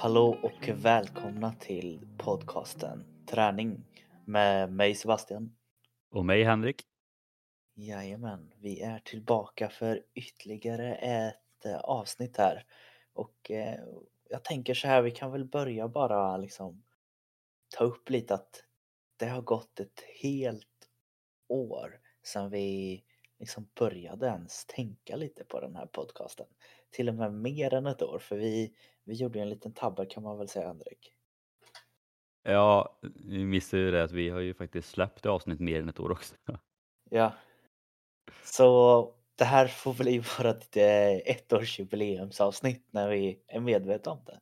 Hallå och välkomna till podcasten Träning med mig Sebastian. Och mig Henrik. Jajamän, vi är tillbaka för ytterligare ett eh, avsnitt här. Och eh, jag tänker så här, vi kan väl börja bara liksom ta upp lite att det har gått ett helt år sedan vi liksom började ens tänka lite på den här podcasten. Till och med mer än ett år, för vi, vi gjorde en liten tabbe kan man väl säga Henrik. Ja, vi missade ju det att vi har ju faktiskt släppt avsnitt mer än ett år också. Ja. Så det här får bli vårt eh, ettårsjubileumsavsnitt när vi är medvetna om det.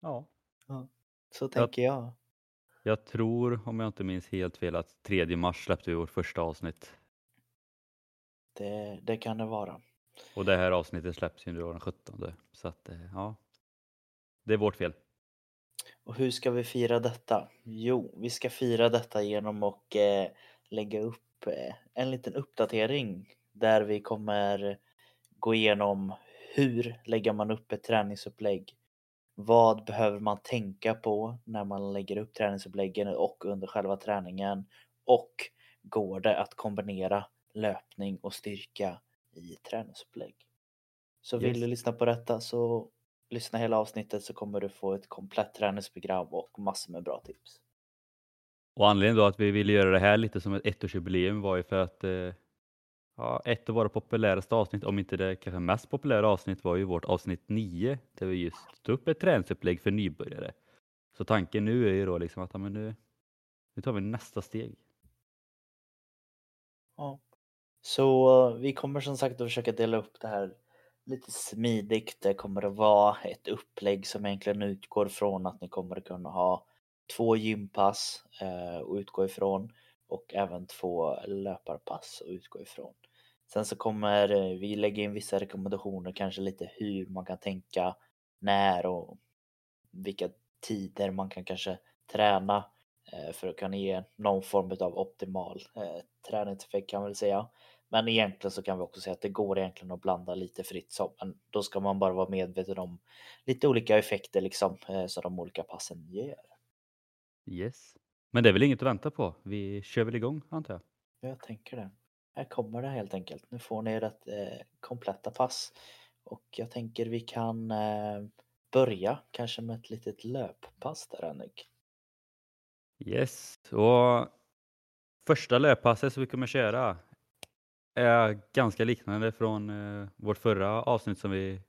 Ja. Så tänker jag. Jag tror, om jag inte minns helt fel, att 3 mars släppte vi vårt första avsnitt. Det, det kan det vara. Och det här avsnittet släpps ju då den 17. Så att, eh, ja. Det är vårt fel. Och hur ska vi fira detta? Jo, vi ska fira detta genom att eh, lägga upp eh, en liten uppdatering där vi kommer gå igenom hur lägger man upp ett träningsupplägg? Vad behöver man tänka på när man lägger upp träningsuppläggen och under själva träningen? Och går det att kombinera löpning och styrka i träningsupplägg? Så vill Yes. du lyssna på detta så lyssna hela avsnittet så kommer du få ett komplett träningsprogram och massor med bra tips. Och anledningen då att vi ville göra det här lite som ett ettårsjubileum var ju för att eh, ja, ett av våra populäraste avsnitt, om inte det kanske mest populära avsnitt, var ju vårt avsnitt 9 där vi just tog upp ett träningsupplägg för nybörjare. Så tanken nu är ju då liksom att ja, men nu, nu tar vi nästa steg. Ja. Så vi kommer som sagt att försöka dela upp det här lite smidigt. Det kommer att vara ett upplägg som egentligen utgår från att ni kommer att kunna ha två gympass eh, att utgå ifrån och även två löparpass att utgå ifrån. Sen så kommer eh, vi lägga in vissa rekommendationer, kanske lite hur man kan tänka, när och vilka tider man kan kanske träna eh, för att kunna ge någon form av optimal eh, träningseffekt kan man väl säga. Men egentligen så kan vi också säga att det går egentligen att blanda lite fritt som, men då ska man bara vara medveten om lite olika effekter liksom eh, som de olika passen ger. Yes. Men det är väl inget att vänta på. Vi kör väl igång antar jag. Jag tänker det. Här kommer det helt enkelt. Nu får ni ert eh, kompletta pass. Och jag tänker vi kan eh, börja kanske med ett litet löppass där Henrik. Yes. Och första löppasset som vi kommer köra är ganska liknande från eh, vårt förra avsnitt som vi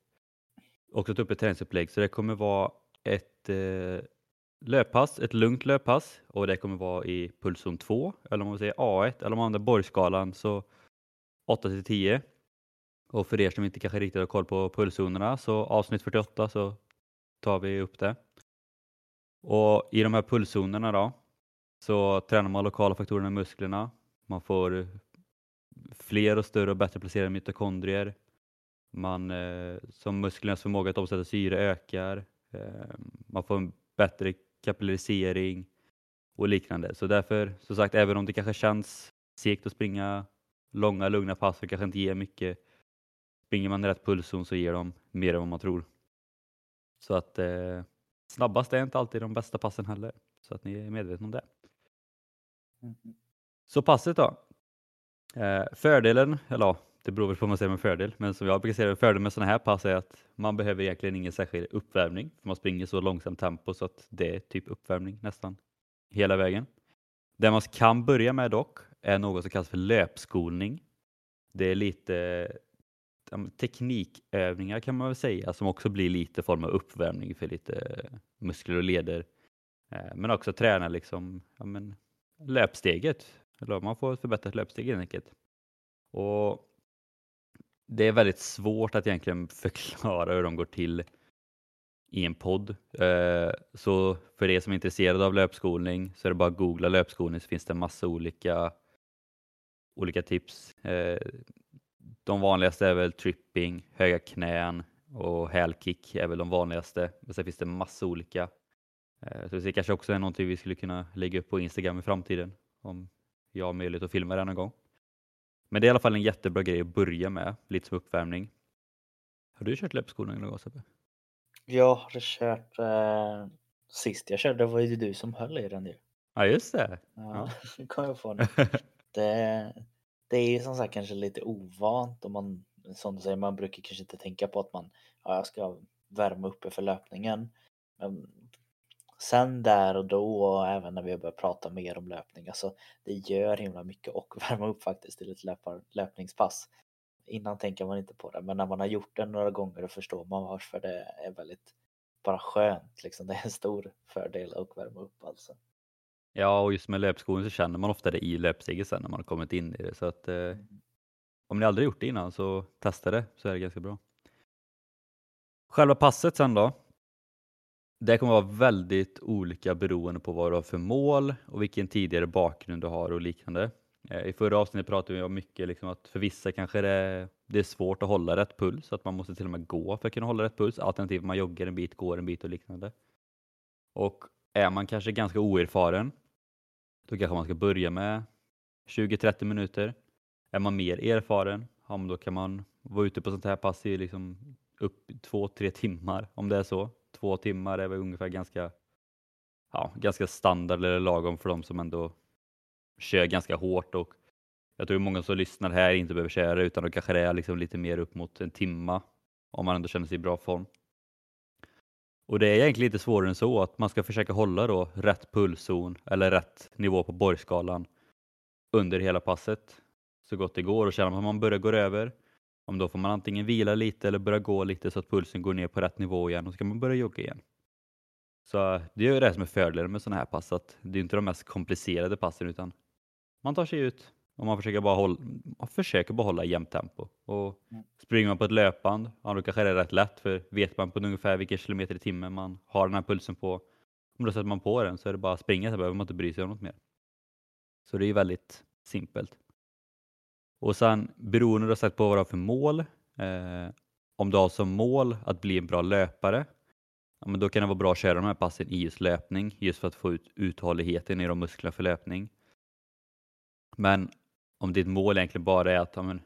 också tog upp ett träningsupplägg. Så det kommer vara ett eh, löppass, ett lugnt löppass och det kommer vara i pulszon 2 eller om man säger A1 eller om man använder Borgskalan så 8 till 10. Och för er som inte kanske riktigt har koll på pulszonerna så avsnitt 48 så tar vi upp det. Och i de här pulszonerna då så tränar man lokala faktorer i musklerna. Man får fler och större och bättre placerade mitokondrier. Man, eh, som musklernas förmåga att omsätta syre ökar. Eh, man får en bättre kapillarisering och liknande. Så därför, som sagt, även om det kanske känns segt att springa långa lugna pass och kanske inte ger mycket, springer man i rätt pulszon så ger de mer än vad man tror. Så att eh, snabbast är inte alltid de bästa passen heller. Så att ni är medvetna om det. Mhm. Så passet då. Eh, fördelen, eller ja, det beror väl på vad man säger med fördel, men som jag brukar säga, fördelen med sådana här pass är att man behöver egentligen ingen särskild uppvärmning. För man springer så långsamt tempo så att det är typ uppvärmning nästan hela vägen. Det man kan börja med dock är något som kallas för löpskolning. Det är lite teknikövningar kan man väl säga som också blir lite form av uppvärmning för lite muskler och leder. Eh, men också träna liksom, ja, men, löpsteget. Eller man får ett förbättrat löpsteg helt enkelt. Och det är väldigt svårt att egentligen förklara hur de går till i en podd. Eh, så för er som är intresserade av löpskolning så är det bara att googla löpskolning så finns det massa olika, olika tips. Eh, de vanligaste är väl tripping, höga knän och hälkick är väl de vanligaste. Men sen finns det massa olika. Eh, så det kanske också är någonting vi skulle kunna lägga upp på Instagram i framtiden om jag har möjlighet att filma det någon gång. Men det är i alla fall en jättebra grej att börja med, lite som uppvärmning. Har du kört löpskolning någon gång Sebbe? Jag har kört... Eh, sist jag körde var ju du som höll i den ju. Ja, just det. Ja, det kom jag på nu. Det, det är ju som sagt kanske lite ovant och man, som du säger, man brukar kanske inte tänka på att man, ja, jag ska värma uppe för löpningen. Men sen där och då och även när vi har börjat prata mer om löpning, alltså det gör himla mycket och värma upp faktiskt till ett löpar, löpningspass. Innan tänker man inte på det, men när man har gjort det några gånger då förstår man varför det är väldigt bara skönt liksom. Det är en stor fördel att värma upp alltså. Ja, och just med löpskon så känner man ofta det i löpsteget sen när man har kommit in i det. Så att, eh, Mm. om ni aldrig gjort det innan så testa det så är det ganska bra. Själva passet sen då. Det kommer vara väldigt olika beroende på vad du har för mål och vilken tidigare bakgrund du har och liknande. Eh, I förra avsnittet pratade vi om mycket liksom att för vissa kanske det, det är svårt att hålla rätt puls, att man måste till och med gå för att kunna hålla rätt puls. Alternativt man joggar en bit, går en bit och liknande. Och är man kanske ganska oerfaren, då kanske man ska börja med 20-30 minuter. Är man mer erfaren, ja, då kan man vara ute på sånt här pass i liksom upp 2-3 timmar om det är så. Två timmar är väl ungefär ganska, ja, ganska standard eller lagom för de som ändå kör ganska hårt och jag tror många som lyssnar här inte behöver köra utan då kanske det är liksom lite mer upp mot en timma om man ändå känner sig i bra form. Och det är egentligen lite svårare än så att man ska försöka hålla då rätt pulszon eller rätt nivå på borgskalan under hela passet så gott det går och känner man att man börjar gå över om då får man antingen vila lite eller börja gå lite så att pulsen går ner på rätt nivå igen och så kan man börja jogga igen. Så det är ju det som är fördelen med sådana här pass att det är inte de mest komplicerade passen utan man tar sig ut och man försöker bara hålla, man försöker bara hålla jämnt tempo. Och Mm. springer man på ett löpband, ja då kanske det är rätt lätt för vet man på ungefär vilken kilometer i timmen man har den här pulsen på, om då sätter man på den så är det bara att springa så behöver man inte bry sig om något mer. Så det är väldigt simpelt. Och sen beroende då sagt på vad du har för mål, eh, om du har som mål att bli en bra löpare, ja, men då kan det vara bra att köra de här passen i just löpning, just för att få ut uthålligheten i de musklerna för löpning. Men om ditt mål egentligen bara är att ja, men,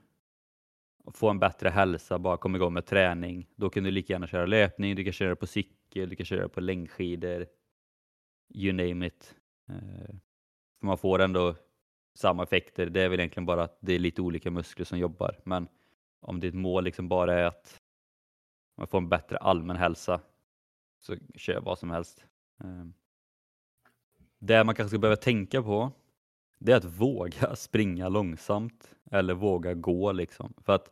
få en bättre hälsa, bara komma igång med träning, då kan du lika gärna köra löpning, du kan köra på cykel, du kan köra på längdskidor, you name it. Eh, för man får ändå samma effekter. Det är väl egentligen bara att det är lite olika muskler som jobbar. Men om ditt mål liksom bara är att man får en bättre allmän hälsa så kör vad som helst. Ehm, det man kanske ska behöva tänka på det är att våga springa långsamt eller våga gå liksom. För att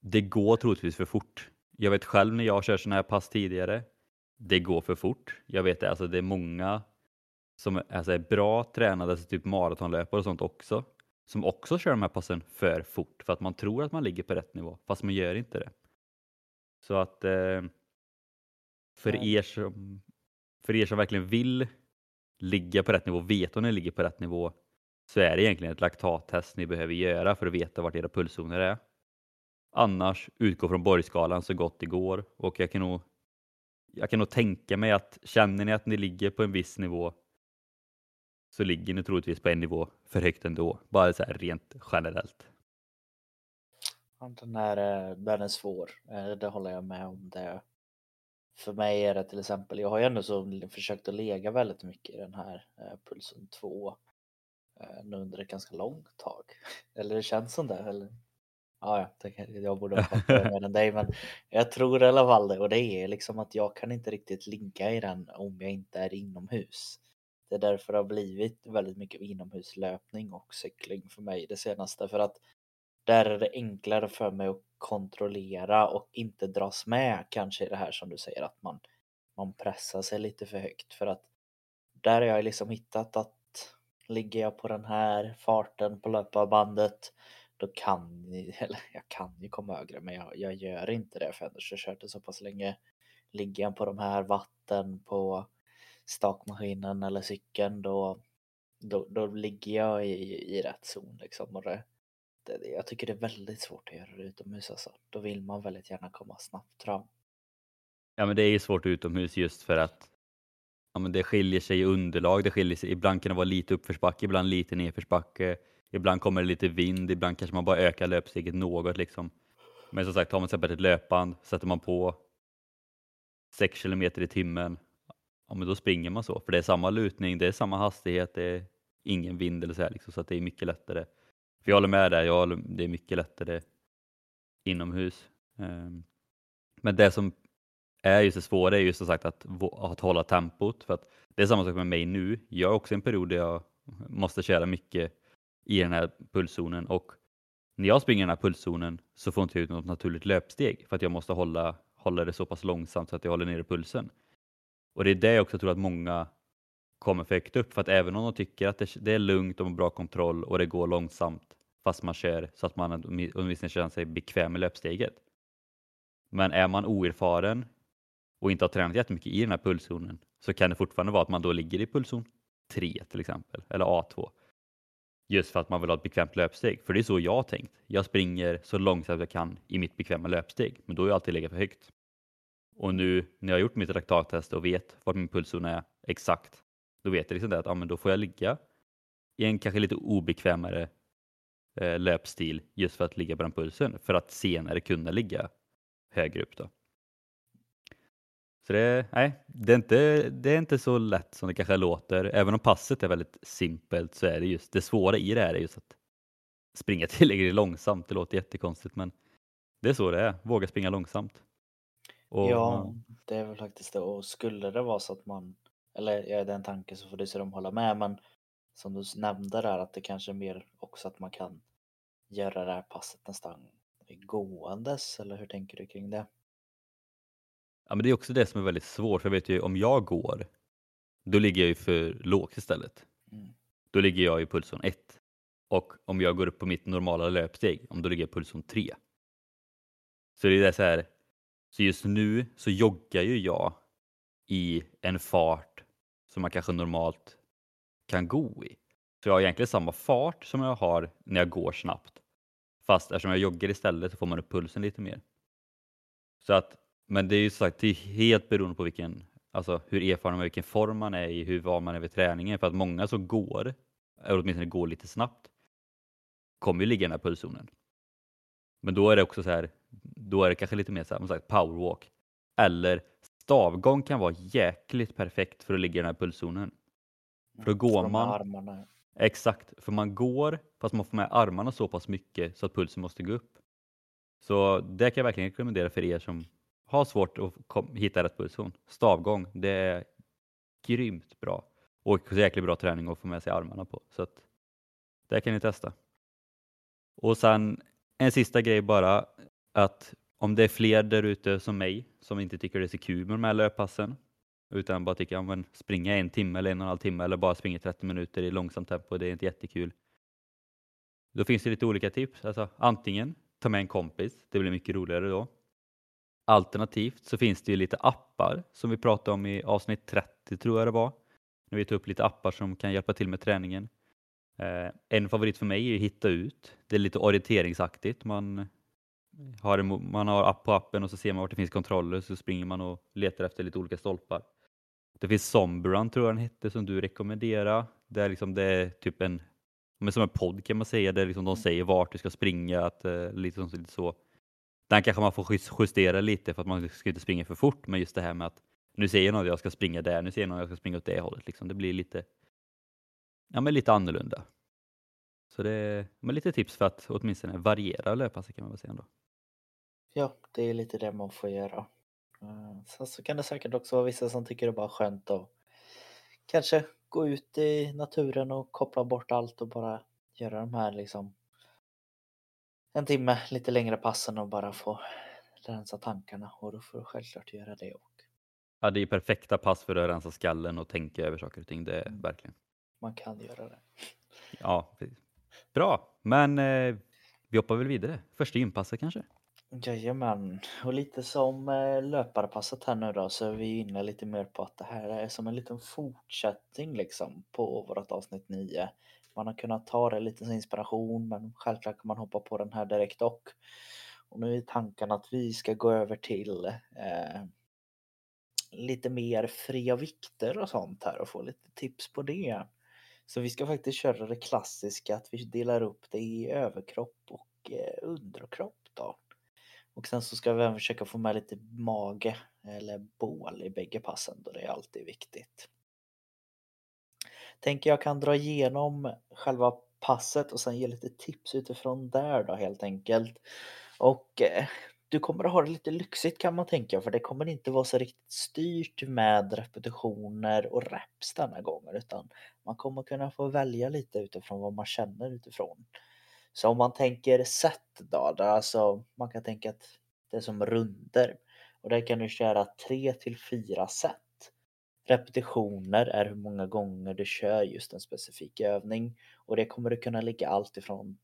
det går troligtvis för fort. Jag vet själv när jag kör sådana här pass tidigare, det går för fort. Jag vet det, alltså det är många som alltså är bra tränade, alltså typ maratonlöpare och sånt också, som också kör de här passen för fort för att man tror att man ligger på rätt nivå, fast man gör inte det. Så att eh, för, er som, för er som verkligen vill ligga på rätt nivå, veta om ni ligger på rätt nivå, så är det egentligen ett laktattest ni behöver göra för att veta vart era pulszoner är. Annars utgå från borgskalan så gott det går och jag kan nog jag kan nog tänka mig att känner ni att ni ligger på en viss nivå så ligger ni troligtvis på en nivå för högt ändå, bara så här rent generellt. Den är, eh, den är svår, eh, det håller jag med om. Det. För mig är det till exempel, jag har ju ändå så försökt att lega väldigt mycket i den här eh, pulsen 2 nu under ett ganska långt tag. Eller det känns som det. Eller? Ja, jag borde ha fattat mer än dig men jag tror i alla fall det och det är liksom att jag kan inte riktigt ligga i den om jag inte är inomhus. Det är därför det har blivit väldigt mycket inomhuslöpning och cykling för mig det senaste för att där är det enklare för mig att kontrollera och inte dras med kanske i det här som du säger att man, man pressar sig lite för högt för att där har jag liksom hittat att ligger jag på den här farten på löparbandet då kan ni, eller jag kan ju komma högre men jag, jag gör inte det för annars har jag kört det så pass länge. Ligger jag på de här vatten på stakmaskinen eller cykeln då, då, då ligger jag i, i rätt zon liksom. Och det, det, jag tycker det är väldigt svårt att göra det utomhus alltså. Då vill man väldigt gärna komma snabbt fram. Ja, men det är ju svårt utomhus just för att ja, men det skiljer sig i underlag. Det skiljer sig. Ibland kan det vara lite uppförsbacke, ibland lite nedförsbacke. Ibland kommer det lite vind, ibland kanske man bara ökar löpsteget något liksom. Men som sagt, har man till exempel ett löpband, sätter man på 6 kilometer i timmen, ja men då springer man så. För det är samma lutning, det är samma hastighet, det är ingen vind eller så här liksom, så att det är mycket lättare. För jag håller med där, jag håller, det är mycket lättare inomhus. Um, men det som är just det svåra är just som sagt att, att hålla tempot. För att det är samma sak med mig nu. Jag är också i en period där jag måste köra mycket i den här pulszonen och när jag springer i den här pulszonen så får inte jag ut något naturligt löpsteg för att jag måste hålla, hålla det så pass långsamt så att jag håller nere pulsen. Och det är det jag också tror att många kommer för högt upp för att även om de tycker att det, det är lugnt och bra kontroll och det går långsamt fast man kör så att man åtminstone känner sig bekväm med löpsteget. Men är man oerfaren och inte har tränat jättemycket i den här pulszonen så kan det fortfarande vara att man då ligger i pulszon 3 till exempel eller A2 Just för att man vill ha ett bekvämt löpsteg. För det är så jag har tänkt. Jag springer så långsamt jag kan i mitt bekväma löpsteg. Men då har jag alltid legat för högt. Och nu när jag har gjort mitt laktattest och vet vart min pulszon är exakt. Då vet jag liksom det att ja, men då får jag ligga i en kanske lite obekvämare eh, löpstil just för att ligga på den pulsen. För att senare kunna ligga högre upp. Då. Så det, nej, det, är inte, det är inte så lätt som det kanske låter. Även om passet är väldigt simpelt så är det just det svåra i det här är just att springa tillräckligt långsamt. Det låter jättekonstigt men det är så det är. Våga springa långsamt. Och, ja, det är väl faktiskt det. Och skulle det vara så att man, eller ja, det är en tanke så får du se dem hålla med, men som du nämnde där att det kanske är mer också att man kan göra det här passet nästan gåendes, eller hur tänker du kring det? Ja, men det är också det som är väldigt svårt, för jag vet ju om jag går, då ligger jag ju för lågt istället. Mm. Då ligger jag i pulszon 1. Och om jag går upp på mitt normala löpsteg, om då ligger jag i pulszon 3. Så det är så här, så just nu så joggar ju jag i en fart som man kanske normalt kan gå i. Så jag har egentligen samma fart som jag har när jag går snabbt. Fast eftersom jag joggar istället så får man upp pulsen lite mer. Så att men det är ju sagt, det är helt beroende på vilken, alltså hur erfaren man är, vilken form man är i, hur van man är vid träningen. För att många som går, eller åtminstone går lite snabbt, kommer ju ligga i den här pulszonen. Men då är det också så här, då är det kanske lite mer så här, sagt, powerwalk. Eller stavgång kan vara jäkligt perfekt för att ligga i den här pulszonen. För då mm, går man... Armarna. Exakt, för man går fast man får med armarna så pass mycket så att pulsen måste gå upp. Så det kan jag verkligen rekommendera för er som har svårt att hitta rätt pulszon. Stavgång, det är grymt bra och jäkligt bra träning att få med sig armarna på. Så att det kan ni testa. Och sen en sista grej bara att om det är fler där ute som mig som inte tycker det är så kul med de här löppassen utan bara tycker att ja, springa en timme eller en och en halv timme eller bara springa 30 minuter i långsamt tempo, det är inte jättekul. Då finns det lite olika tips. Alltså, antingen ta med en kompis, det blir mycket roligare då. Alternativt så finns det ju lite appar som vi pratade om i avsnitt 30 tror jag det var. När vi tog upp lite appar som kan hjälpa till med träningen. Eh, en favorit för mig är Hitta ut. Det är lite orienteringsaktigt. Man har, en, man har app på appen och så ser man vart det finns kontroller så springer man och letar efter lite olika stolpar. Det finns Sombrun tror jag den hette som du rekommenderar. Det är, liksom, det är typ en, men som en podd kan man säga, där liksom de mm. säger vart du ska springa. Att, eh, lite, lite så. Den kanske man får justera lite för att man ska inte springa för fort, men just det här med att nu säger någon att jag ska springa där, nu säger någon att jag ska springa åt det hållet. Liksom. Det blir lite, ja, men lite annorlunda. Så det är lite tips för att åtminstone variera löppasset kan man väl säga ändå. Ja, det är lite det man får göra. Eh, sen så kan det säkert också vara vissa som tycker det är bara skönt att kanske gå ut i naturen och koppla bort allt och bara göra de här liksom en timme lite längre passen och bara få rensa tankarna och då får du självklart göra det också. Ja, det är perfekta pass för att rensa skallen och tänka över saker och ting, det är mm. verkligen. Man kan göra det. Ja, bra. Men eh, vi hoppar väl vidare. Första gympasset kanske? Jajamän, och lite som eh, löparpasset här nu då så är vi inne lite mer på att det här är som en liten fortsättning liksom på vårt avsnitt 9 man har kunnat ta det lite som inspiration men självklart kan man hoppa på den här direkt och. Och nu är tanken att vi ska gå över till eh, lite mer fria vikter och sånt här och få lite tips på det. Så vi ska faktiskt köra det klassiska att vi delar upp det i överkropp och eh, underkropp då. Och sen så ska vi även försöka få med lite mage eller bål i bägge passen då det är alltid viktigt. Tänker jag kan dra igenom själva passet och sen ge lite tips utifrån där då helt enkelt. Och eh, du kommer att ha det lite lyxigt kan man tänka för det kommer inte vara så riktigt styrt med repetitioner och reps denna gången utan man kommer kunna få välja lite utifrån vad man känner utifrån. Så om man tänker set då, där alltså man kan tänka att det är som runder och där kan du köra 3 till 4 set. Repetitioner är hur många gånger du kör just en specifik övning och det kommer du kunna ligga allt ifrån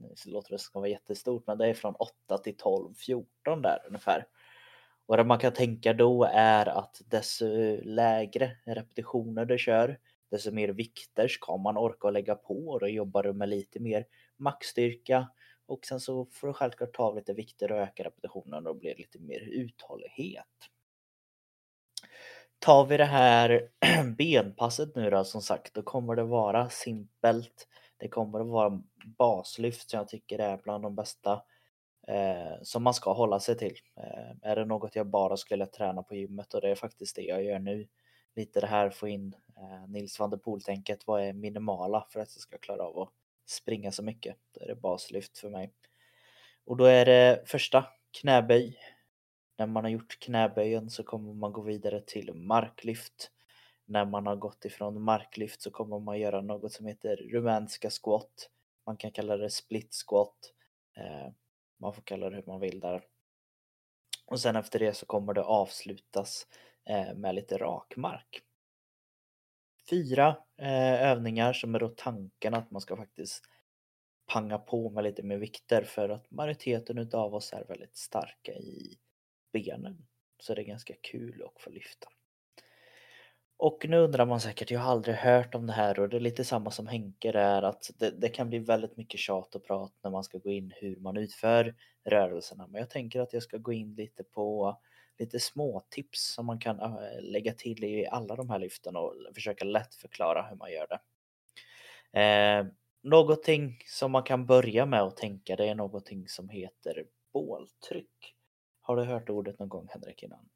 det låter det ska vara jättestort, men det är från 8 till 12, 14 där ungefär. Och det man kan tänka då är att desto lägre repetitioner du kör, desto mer vikter ska man orka lägga på och då jobbar du med lite mer maxstyrka och sen så får du självklart ta av lite vikter och öka repetitionen och då blir det lite mer uthållighet. Tar vi det här benpasset nu då som sagt, då kommer det vara simpelt det kommer att vara baslyft som jag tycker är bland de bästa eh, som man ska hålla sig till. Eh, är det något jag bara skulle träna på gymmet och det är faktiskt det jag gör nu. Lite det här få in eh, Nils van der Poel-tänket. Vad är minimala för att jag ska klara av att springa så mycket? Då är det baslyft för mig. Och då är det första knäböj. När man har gjort knäböjen så kommer man gå vidare till marklyft när man har gått ifrån marklyft så kommer man göra något som heter rumänska squat. Man kan kalla det split squat. Eh, man får kalla det hur man vill där. Och sen efter det så kommer det avslutas eh, med lite rak mark. Fyra eh, övningar som är då tanken att man ska faktiskt panga på med lite mer vikter för att majoriteten utav oss är väldigt starka i benen. Så det är ganska kul att få lyfta. Och nu undrar man säkert, jag har aldrig hört om det här och det är lite samma som Henke där att det, det, kan bli väldigt mycket tjat och prat när man ska gå in hur man utför rörelserna. Men jag tänker att jag ska gå in lite på lite små tips som man kan äh, lägga till i alla de här lyften och försöka lätt förklara hur man gör det. Eh, någonting som man kan börja med att tänka det är någonting som heter båltryck. Har du hört ordet någon gång Henrik innan?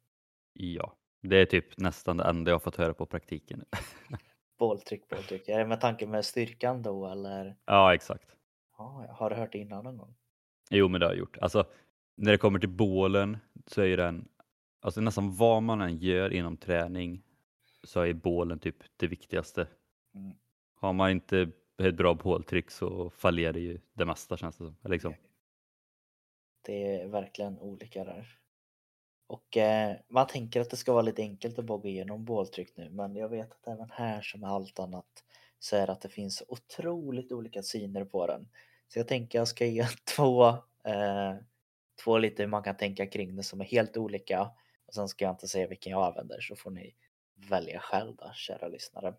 Ja. Det är typ nästan det enda jag fått höra på praktiken. Båltryck, båltryck. Är det med tanke med styrkan då eller? Ja, exakt. Ja, har du hört det innan någon gång? Jo, men det har jag gjort. Alltså, när det kommer till bålen så är den, alltså nästan vad man än gör inom träning så är bålen typ det viktigaste. Mm. Har man inte ett bra båltryck så fallerar ju det mesta känns det som. Liksom. Det är verkligen olika där. Och eh, man tänker att det ska vara lite enkelt att bara gå igenom båltryck nu men jag vet att även här som med allt annat så är det att det finns otroligt olika syner på den. Så jag tänker jag ska ge två, eh, två lite hur man kan tänka kring det som är helt olika sen ska jag inte säga vilken jag använder så får ni välja själva kära lyssnare.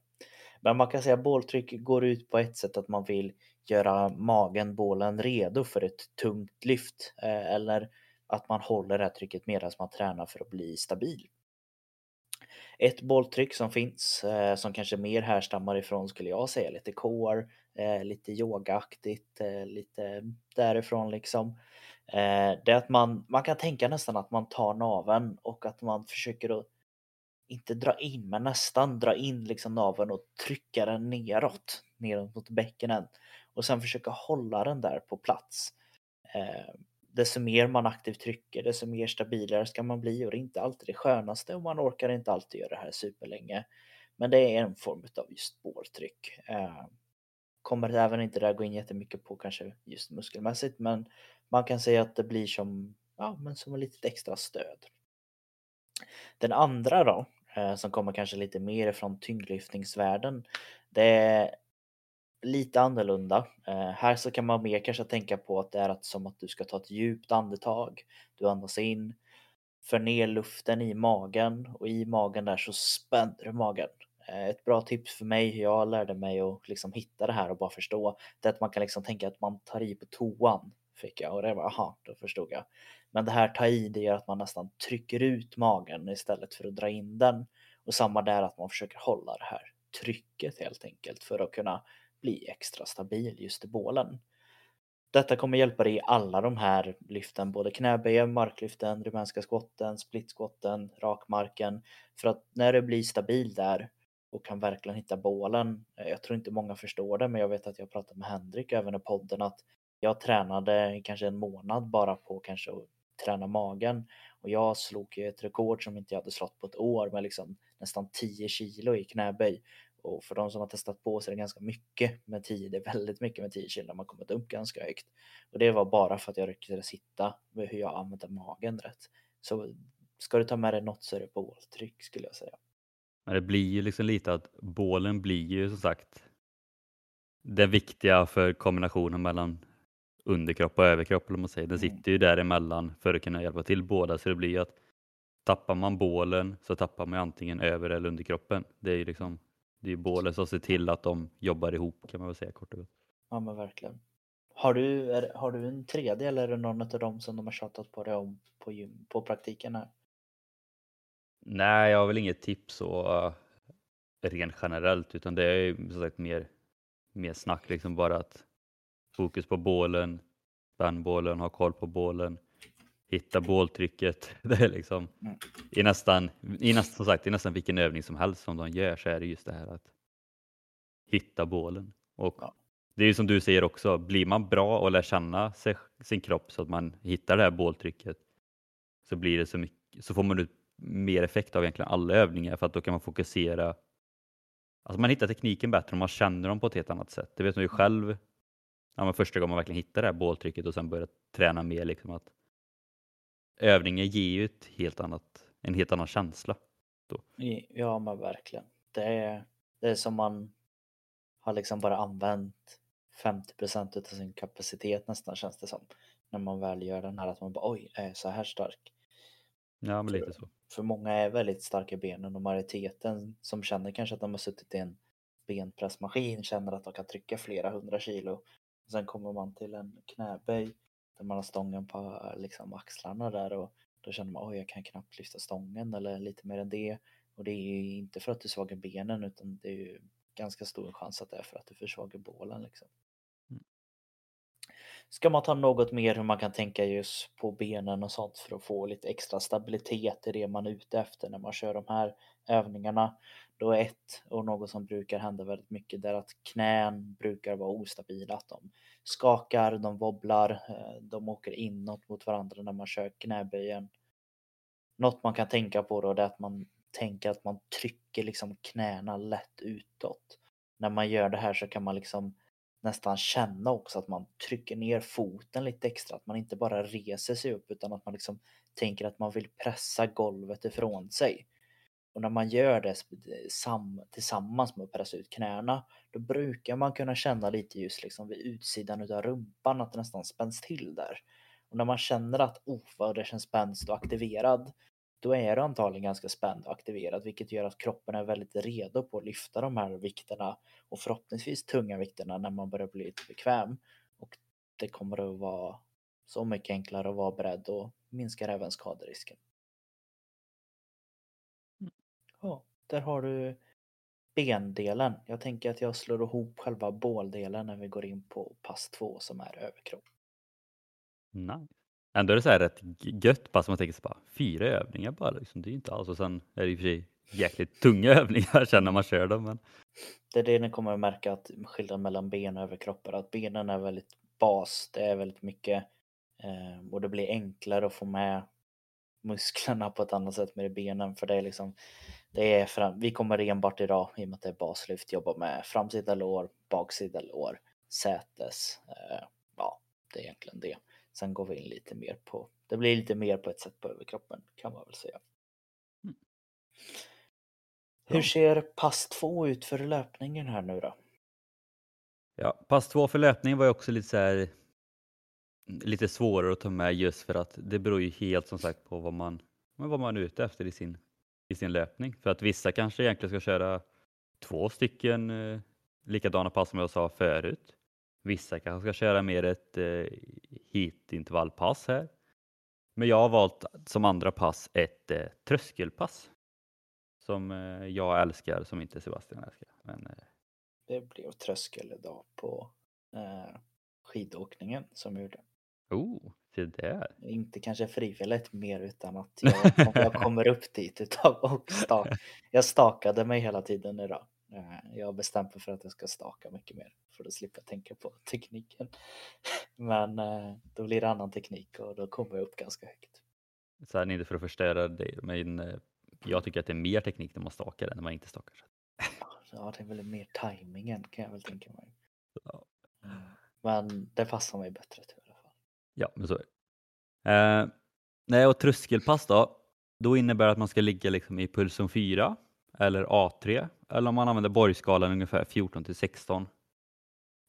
Men man kan säga att båltryck går ut på ett sätt att man vill göra magen, bålen redo för ett tungt lyft eh, eller att man håller det här trycket medan man tränar för att bli stabil. Ett bolltryck som finns eh, som kanske mer härstammar ifrån skulle jag säga lite core, eh, lite yogaaktigt, lite därifrån liksom. Eh, det är att man, man kan tänka nästan att man tar naven och att man försöker att inte dra in men nästan dra in liksom naven och trycka den neråt, neråt mot bäckenen och sen försöka hålla den där på plats. Eh, desto mer man aktivt trycker, desto mer stabilare ska man bli och det är inte alltid det skönaste och man orkar inte alltid göra det här superlänge. Men det är en form av just båltryck. Eh, kommer även inte där gå in jättemycket på kanske just muskelmässigt men man kan säga att det blir som, ja, men som ett litet extra stöd. Den andra då, eh, som kommer kanske lite mer från tyngdlyftningsvärlden, det är lite annorlunda. Eh, här så kan man mer kanske tänka på att det är att, som att du ska ta ett djupt andetag. Du andas in, för ner luften i magen och i magen där så spänner du magen. Eh, ett bra tips för mig, jag lärde mig att liksom hitta det här och bara förstå, det är att man kan liksom tänka att man tar i på toan. Fick jag och det var, aha, då förstod jag. Men det här ta i, det gör att man nästan trycker ut magen istället för att dra in den. Och samma där att man försöker hålla det här trycket helt enkelt för att kunna bli extra stabil just i bålen. detta kommer hjälpa dig i alla de här lyften, både knäböjen, marklyften, rumänska skotten, splitskotten, rakmarken. För att när du blir stabil där och kan verkligen hitta bålen. Eh, jag tror inte många förstår det, men jag vet att jag pratade med Henrik även i podden att jag tränade kanske en månad bara på kanske att träna magen och jag slog ju ett rekord som inte jag hade slått på ett år med liksom nästan 10 kilo i knäböj. Och för de som har testat på så är det ganska mycket med 10, det är väldigt mycket med 10 kilo när man kommit upp ganska högt. Och det var bara för att jag lyckades hitta med hur jag använde magen rätt. Så ska du ta med dig något så är det båltryck skulle jag säga. Men det blir ju liksom lite att bålen blir ju som sagt det viktiga för kombinationen mellan underkropp och överkropp. Eller man säger. Den Mm. sitter ju däremellan för att kunna hjälpa till båda. Så det blir ju att tappar man bålen så tappar man antingen över eller underkroppen. Det är ju liksom det är bålen som ser till att de jobbar ihop kan man väl säga kort och gott. Ja men verkligen. Har du, är, har du en tredje eller är det någon av dem som de har tjatat på dig om på, gym, på praktiken här? Nej, jag har väl inget tips så uh, rent generellt utan det är ju som sagt mer, mer snack liksom bara att fokus på bålen, spänn bålen, ha koll på bålen, hitta båltrycket. Det är liksom Mm. i nästan, i nästan, som sagt, i nästan vilken övning som helst som de gör så är det just det här att hitta bålen. Och Ja. det är ju som du säger också, blir man bra och lär känna sig, sin kropp så att man hittar det här båltrycket så blir det så mycket, så får man ut mer effekt av egentligen alla övningar för att då kan man fokusera. Alltså man hittar tekniken bättre och man känner dem på ett helt annat sätt. Det vet man ju själv. Ja, men första gången man verkligen hittar det här båltrycket och sen börjar träna mer liksom att övningen ger ju ett helt annat, en helt annan känsla. I- Ja men verkligen. Det är, det är som man har liksom bara använt 50% av sin kapacitet nästan känns det som. När man väl gör den här att man bara oj, är jag så här stark? Ja, men lite så. För många är väldigt starka i benen och majoriteten som känner kanske att de har suttit i en benpressmaskin känner att de kan trycka flera hundra kilo. Sen kommer man till en knäböj där man har stången på liksom axlarna där och då känner man oj jag kan knappt lyfta stången eller lite mer än det. Och det är ju inte för att du svagar benen utan det är ju ganska stor chans att det är för att du försvagar bålen liksom. Mm. Ska man ta något mer hur man kan tänka just på benen och sånt för att få lite extra stabilitet i det man är ute efter när man kör de här övningarna. Då är ett och något som brukar hända väldigt mycket där att knän brukar vara ostabila. Att de skakar, de wobblar, eh, de åker inåt mot varandra när man kör knäböjen. Något man kan tänka på då är att man tänker att man trycker liksom knäna lätt utåt. När man gör det här så kan man liksom nästan känna också att man trycker ner foten lite extra. Att man inte bara reser sig upp utan att man liksom tänker att man vill pressa golvet ifrån sig. Och när man gör det tillsammans med att pressa ut knäna då brukar man kunna känna lite just liksom vid utsidan utav rumpan att det nästan spänns till där. Och när man känner att oh vad det känns spänst och aktiverad då är du antagligen ganska spänd och aktiverad vilket gör att kroppen är väldigt redo på att lyfta de här vikterna och förhoppningsvis tunga vikterna när man börjar bli lite bekväm. Och det kommer att vara så mycket enklare att vara beredd och minskar även skaderisken. Där har du bendelen. Jag tänker att jag slår ihop själva båldelen när vi går in på pass 2 som är överkropp. Nice. Ändå är det så här rätt gött som man tänker sig bara fyra övningar bara liksom. Det är inte alls och sen är det i och för sig jäkligt tunga övningar sen när man kör dem. Men Det är det ni kommer att märka att skillnaden mellan ben och överkroppar. Att benen är väldigt bas, det är väldigt mycket eh, och det blir enklare att få med musklerna på ett annat sätt med benen för det är liksom det är fram, vi kommer enbart idag i och med att det är baslyft jobba med framsida lår, baksida lår, sätes. Eh, ja, det är egentligen det. Sen går vi in lite mer på, det blir lite mer på ett sätt på överkroppen kan man väl säga. Mm. Hur ser pass två ut för löpningen här nu då? ja, pass två för löpning var ju också lite så här lite svårare att ta med just för att det beror ju helt som sagt på vad man, vad man är ute efter i sin, i sin löpning. För att vissa kanske egentligen ska köra två stycken eh, likadana pass som jag sa förut. Vissa kanske ska köra mer ett eh, heatintervallpass här. Men jag har valt som andra pass ett eh, tröskelpass. Som eh, jag älskar, som inte Sebastian älskar. Men, eh, Det blev tröskel idag på eh, skidåkningen som jag gjorde. Oh, se där. Inte kanske frivilligt mer utan att jag, jag kommer upp dit utav och stak, jag stakade mig hela tiden idag. Eh, jag har bestämt mig för att jag ska staka mycket mer för att slippa tänka på tekniken. Men eh, då blir det annan teknik och då kommer jag upp ganska högt. Så här, inte för att förstöra dig, men eh, jag tycker att det är mer teknik när man stakar än när man inte stakar. Ja, det är väl mer tajmingen kan jag väl tänka mig. Mm. Men det passar mig bättre fall. Ja, men så är det. Eh, nej, och tröskelpass då, då innebär det att man ska ligga liksom i pulszon 4 eller A3 eller om man använder borgskalan ungefär 14 till 16.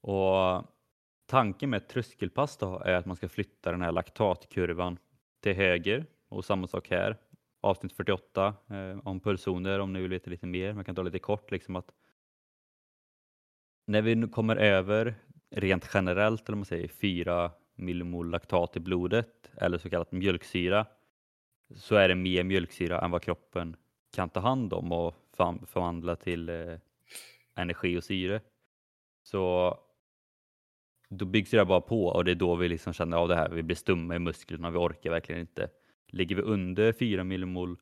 Och tanken med ett tröskelpass då är att man ska flytta den här laktatkurvan till höger och samma sak här. Avsnitt 48 eh, om pulszoner om ni vill veta lite mer. Man kan ta lite kort liksom att när vi nu kommer över rent generellt, eller man säger 4 millimol laktat i blodet eller så kallat mjölksyra så är det mer mjölksyra än vad kroppen kan ta hand om och förvandla till eh, energi och syre. Så då byggs det bara på och det är då vi liksom känner av det här. Vi blir stumma i musklerna, vi orkar verkligen inte. Ligger vi under 4 millimol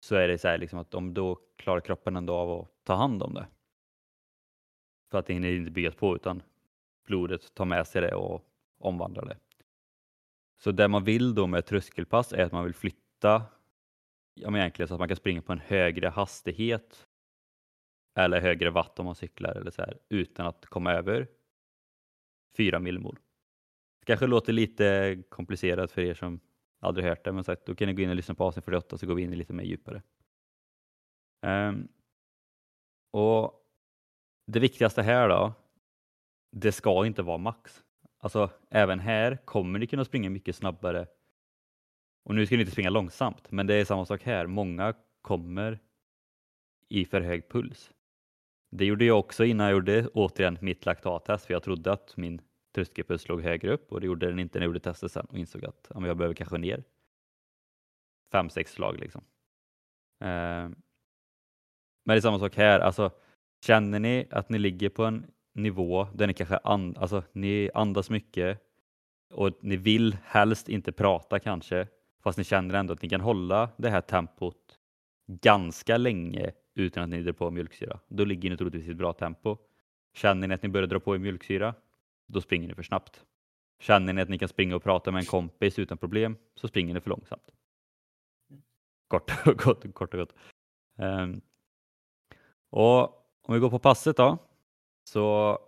så är det så här liksom att om då klarar kroppen ändå av att ta hand om det. För att det hinner inte byggas på utan blodet tar med sig det och omvandlar det. Så det man vill då med tröskelpass är att man vill flytta ja, men egentligen så att man kan springa på en högre hastighet eller högre watt om man cyklar eller så här, utan att komma över 4 millimol. Det kanske låter lite komplicerat för er som aldrig hört det, men sagt, då kan ni gå in och lyssna på avsnitt 48 så går vi in lite mer djupare. Um, och Det viktigaste här då, det ska inte vara max. Alltså även här kommer ni kunna springa mycket snabbare. Och nu ska ni inte springa långsamt, men det är samma sak här. Många kommer i för hög puls. Det gjorde jag också innan jag gjorde återigen mitt laktattest, för jag trodde att min tröskelpuls låg högre upp och det gjorde den inte när jag gjorde testet sen och insåg att ja, jag behöver kanske ner fem, sex slag liksom. Eh, men det är samma sak här, alltså känner ni att ni ligger på en nivå där ni kanske and, alltså, ni andas mycket och ni vill helst inte prata kanske, fast ni känner ändå att ni kan hålla det här tempot ganska länge utan att ni drar på mjölksyra. Då ligger ni troligtvis i ett bra tempo. Känner ni att ni börjar dra på er mjölksyra, då springer ni för snabbt. Känner ni att ni kan springa och prata med en kompis utan problem, så springer ni för långsamt. Kort och gott. Kort och gott. Um, och om vi går på passet då, så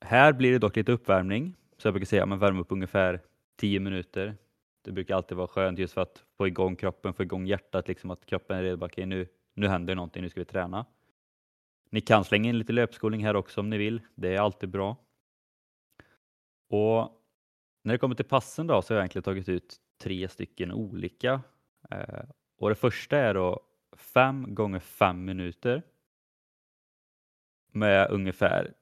här blir det dock lite uppvärmning. Så jag brukar säga att värma upp ungefär 10 minuter. Det brukar alltid vara skönt just för att få igång kroppen, få igång hjärtat, liksom att kroppen är redo. Okay, nu, nu händer någonting, nu ska vi träna. Ni kan slänga in lite löpskolning här också om ni vill. Det är alltid bra. Och när det kommer till passen då så har jag egentligen tagit ut tre stycken olika. Eh, och det första är då 5 gånger 5 minuter med ungefär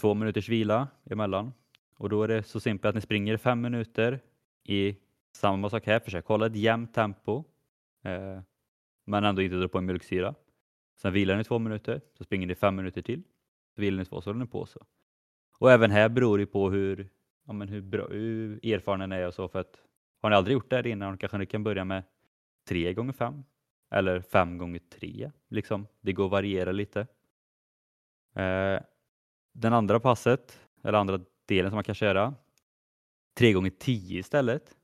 två minuters vila emellan. Och då är det så simpelt att ni springer fem minuter i samma sak här, försök hålla ett jämnt tempo eh, men ändå inte dra på en mjölksyra. Sen vilar ni två minuter, så springer ni fem minuter till. Så vilar ni två, så håller ni på så. Och även här beror det på hur, ja, men hur, bra, hur erfaren ni är och så. För att har ni aldrig gjort det här innan kanske ni kan börja med tre gånger fem eller fem gånger tre. Liksom. Det går att variera lite. Eh, den andra passet, eller andra delen som man kan köra, 3 gånger 10 istället.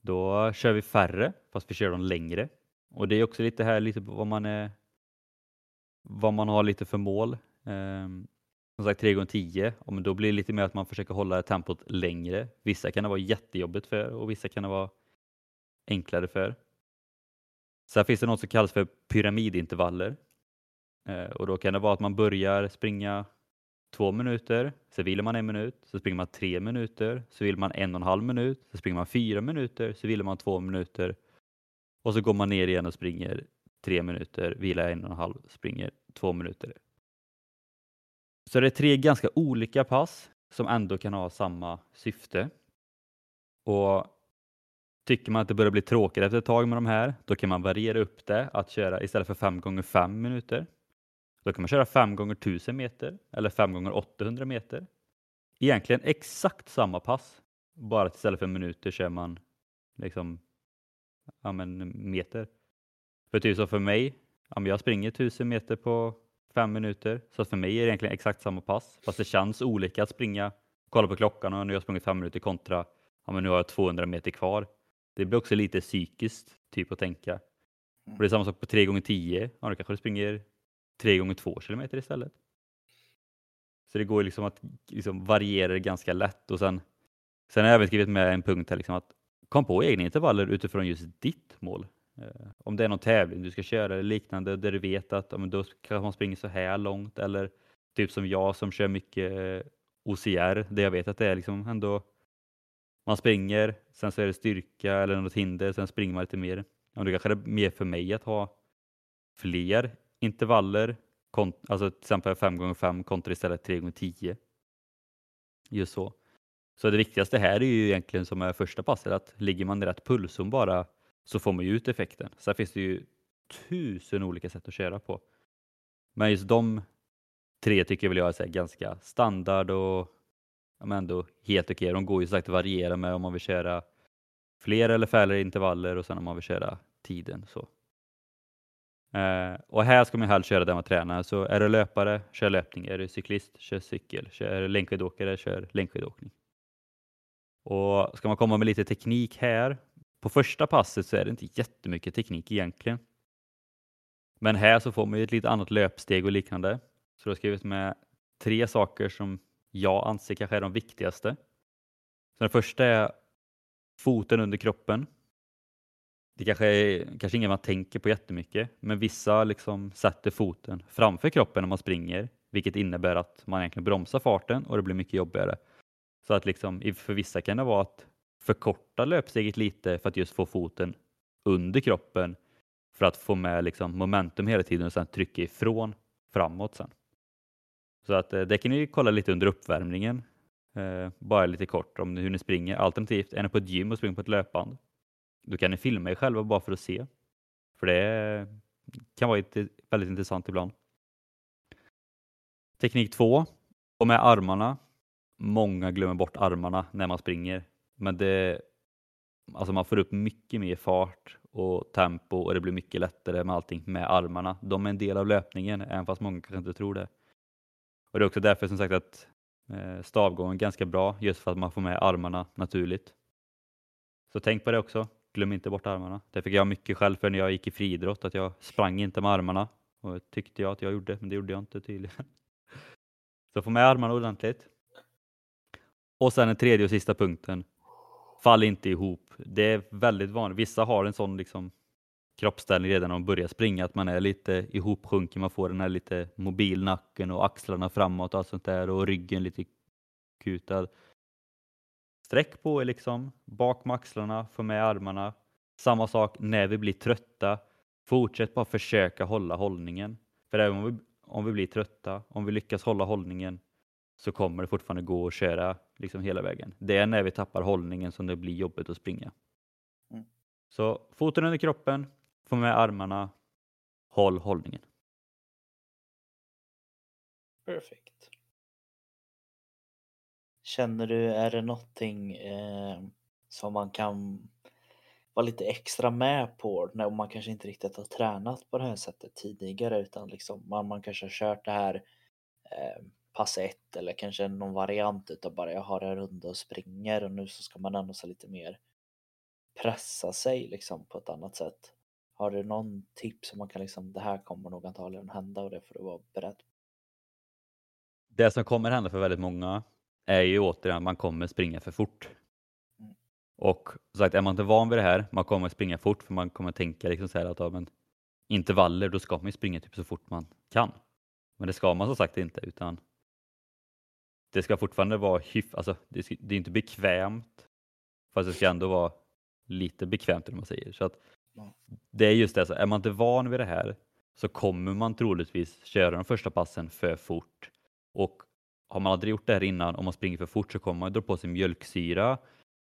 Då kör vi färre, fast vi kör dem längre. Och det är också lite här lite vad man är vad man har lite för mål. Ehm, som sagt 3 gånger 10 då blir det lite mer att man försöker hålla tempot längre. Vissa kan det vara jättejobbigt för och vissa kan det vara enklare för. Sen finns det något som kallas för pyramidintervaller Eh, och då kan det vara att man börjar springa två minuter, så vilar man en minut, så springer man tre minuter, så vill man en och en halv minut, så springer man fyra minuter, så vilar man två minuter och så går man ner igen och springer tre minuter, vilar en och en halv, springer två minuter. Så det är tre ganska olika pass som ändå kan ha samma syfte. Och Tycker man att det börjar bli tråkigt efter ett tag med de här, då kan man variera upp det att köra istället för 5 gånger 5 minuter då kan man köra 5 gånger 1000 meter eller 5 gånger 800 meter. egentligen exakt samma pass. Bara att istället för minuter kör man liksom ja, men meter. För typ så för mig, om jag springer 1000 meter på fem minuter, så för mig är det egentligen exakt samma pass. Fast det känns olika att springa, kolla på klockan och nu har jag sprungit fem minuter kontra, ja men nu har jag 200 meter kvar. Det blir också lite psykiskt typ att tänka. Och det är samma sak på 3 gånger 10 ja då kanske du springer 3 gånger 2 kilometer istället. Så det går liksom att liksom variera det ganska lätt och sen, sen har jag även skrivit med en punkt här liksom att kom på egna intervaller utifrån just ditt mål. Eh, om det är någon tävling du ska köra eller liknande där du vet att ja, men då kanske man springer så här långt eller typ som jag som kör mycket eh, OCR där jag vet att det är liksom ändå man springer, sen så är det styrka eller något hinder, sen springer man lite mer. Och då kanske det är mer för mig att ha fler intervaller, alltså till exempel 5x5 kontra istället 3x10. Just så. Så det viktigaste här är ju egentligen som är första passet att ligger man i rätt pulszon bara så får man ju ut effekten. Sen finns det ju tusen olika sätt att köra på. Men just de tre tycker jag väl jag är ganska standard och ja, ändå helt okej. De går ju sagt att variera med om man vill köra fler eller färre intervaller och sen om man vill köra tiden. Så. Eh, och här ska man helst köra där man tränar. Så är du löpare, kör löpning. Är du cyklist, kör cykel. Är du längdskidåkare, kör längdskidåkning. Och ska man komma med lite teknik här. På första passet så är det inte jättemycket teknik egentligen. Men här så får man ju ett lite annat löpsteg och liknande. Så jag har skrivit med tre saker som jag anser kanske är de viktigaste. Så den första är foten under kroppen. Det kanske är kanske inget man tänker på jättemycket, men vissa liksom sätter foten framför kroppen när man springer, vilket innebär att man egentligen bromsar farten och det blir mycket jobbigare. Så att liksom, för vissa kan det vara att förkorta löpsteget lite för att just få foten under kroppen för att få med liksom momentum hela tiden och sen trycka ifrån framåt sen. Så att eh, det kan ni kolla lite under uppvärmningen, eh, bara lite kort om hur ni springer. Alternativt är ni på ett gym och springer på ett löpband. Då kan ni filma er själva bara för att se. För det kan vara väldigt intressant ibland. Teknik 2 och med armarna. Många glömmer bort armarna när man springer, men det, alltså man får upp mycket mer fart och tempo och det blir mycket lättare med allting med armarna. De är en del av löpningen, även fast många kanske inte tror det. Och Det är också därför som sagt att eh, stavgången är ganska bra, just för att man får med armarna naturligt. Så tänk på det också, glöm inte bort armarna. Det fick jag mycket själv för när jag gick i friidrott, att jag sprang inte med armarna. Och det tyckte jag att jag gjorde, men det gjorde jag inte tydligen. Så få med armarna ordentligt. Och sen den tredje och sista punkten. Fall inte ihop. Det är väldigt vanligt. Vissa har en sån liksom kroppsställning redan när de börjar springa, att man är lite ihopsjunken, man får den här lite mobilnacken och axlarna framåt och allt sånt där och ryggen lite kutad. Sträck på er liksom, bak med axlarna, få med armarna. Samma sak när vi blir trötta. Fortsätt bara försöka hålla hållningen. För även om vi, om vi blir trötta, om vi lyckas hålla hållningen så kommer det fortfarande gå att köra liksom hela vägen. Det är när vi tappar hållningen som det blir jobbigt att springa. Mm. Så foten under kroppen, få med armarna, håll hållningen. Perfekt. Känner du, är det någonting eh, som man kan vara lite extra med på när man kanske inte riktigt har tränat på det här sättet tidigare utan liksom man, man kanske har kört det här eh, pass ett eller kanske någon variant utav bara jag har en runda och springer och nu så ska man ändå så lite mer pressa sig liksom på ett annat sätt. Har du någon tips som man kan liksom, det här kommer nog antagligen hända och det får du vara beredd på. Det som kommer hända för väldigt många är ju återigen att man kommer springa för fort. Mm. Och sagt, är man inte van vid det här, man kommer springa fort för man kommer tänka liksom så här att ja, men, intervaller, då ska man ju springa typ så fort man kan. Men det ska man som sagt inte utan det ska fortfarande vara hyf, alltså det, ska, det är inte bekvämt fast det ska ändå vara lite bekvämt om man säger. Så att det är just det, så är man inte van vid det här så kommer man troligtvis köra de första passen för fort. Och har man aldrig gjort det här innan, om man springer för fort så kommer man dra på sig mjölksyra.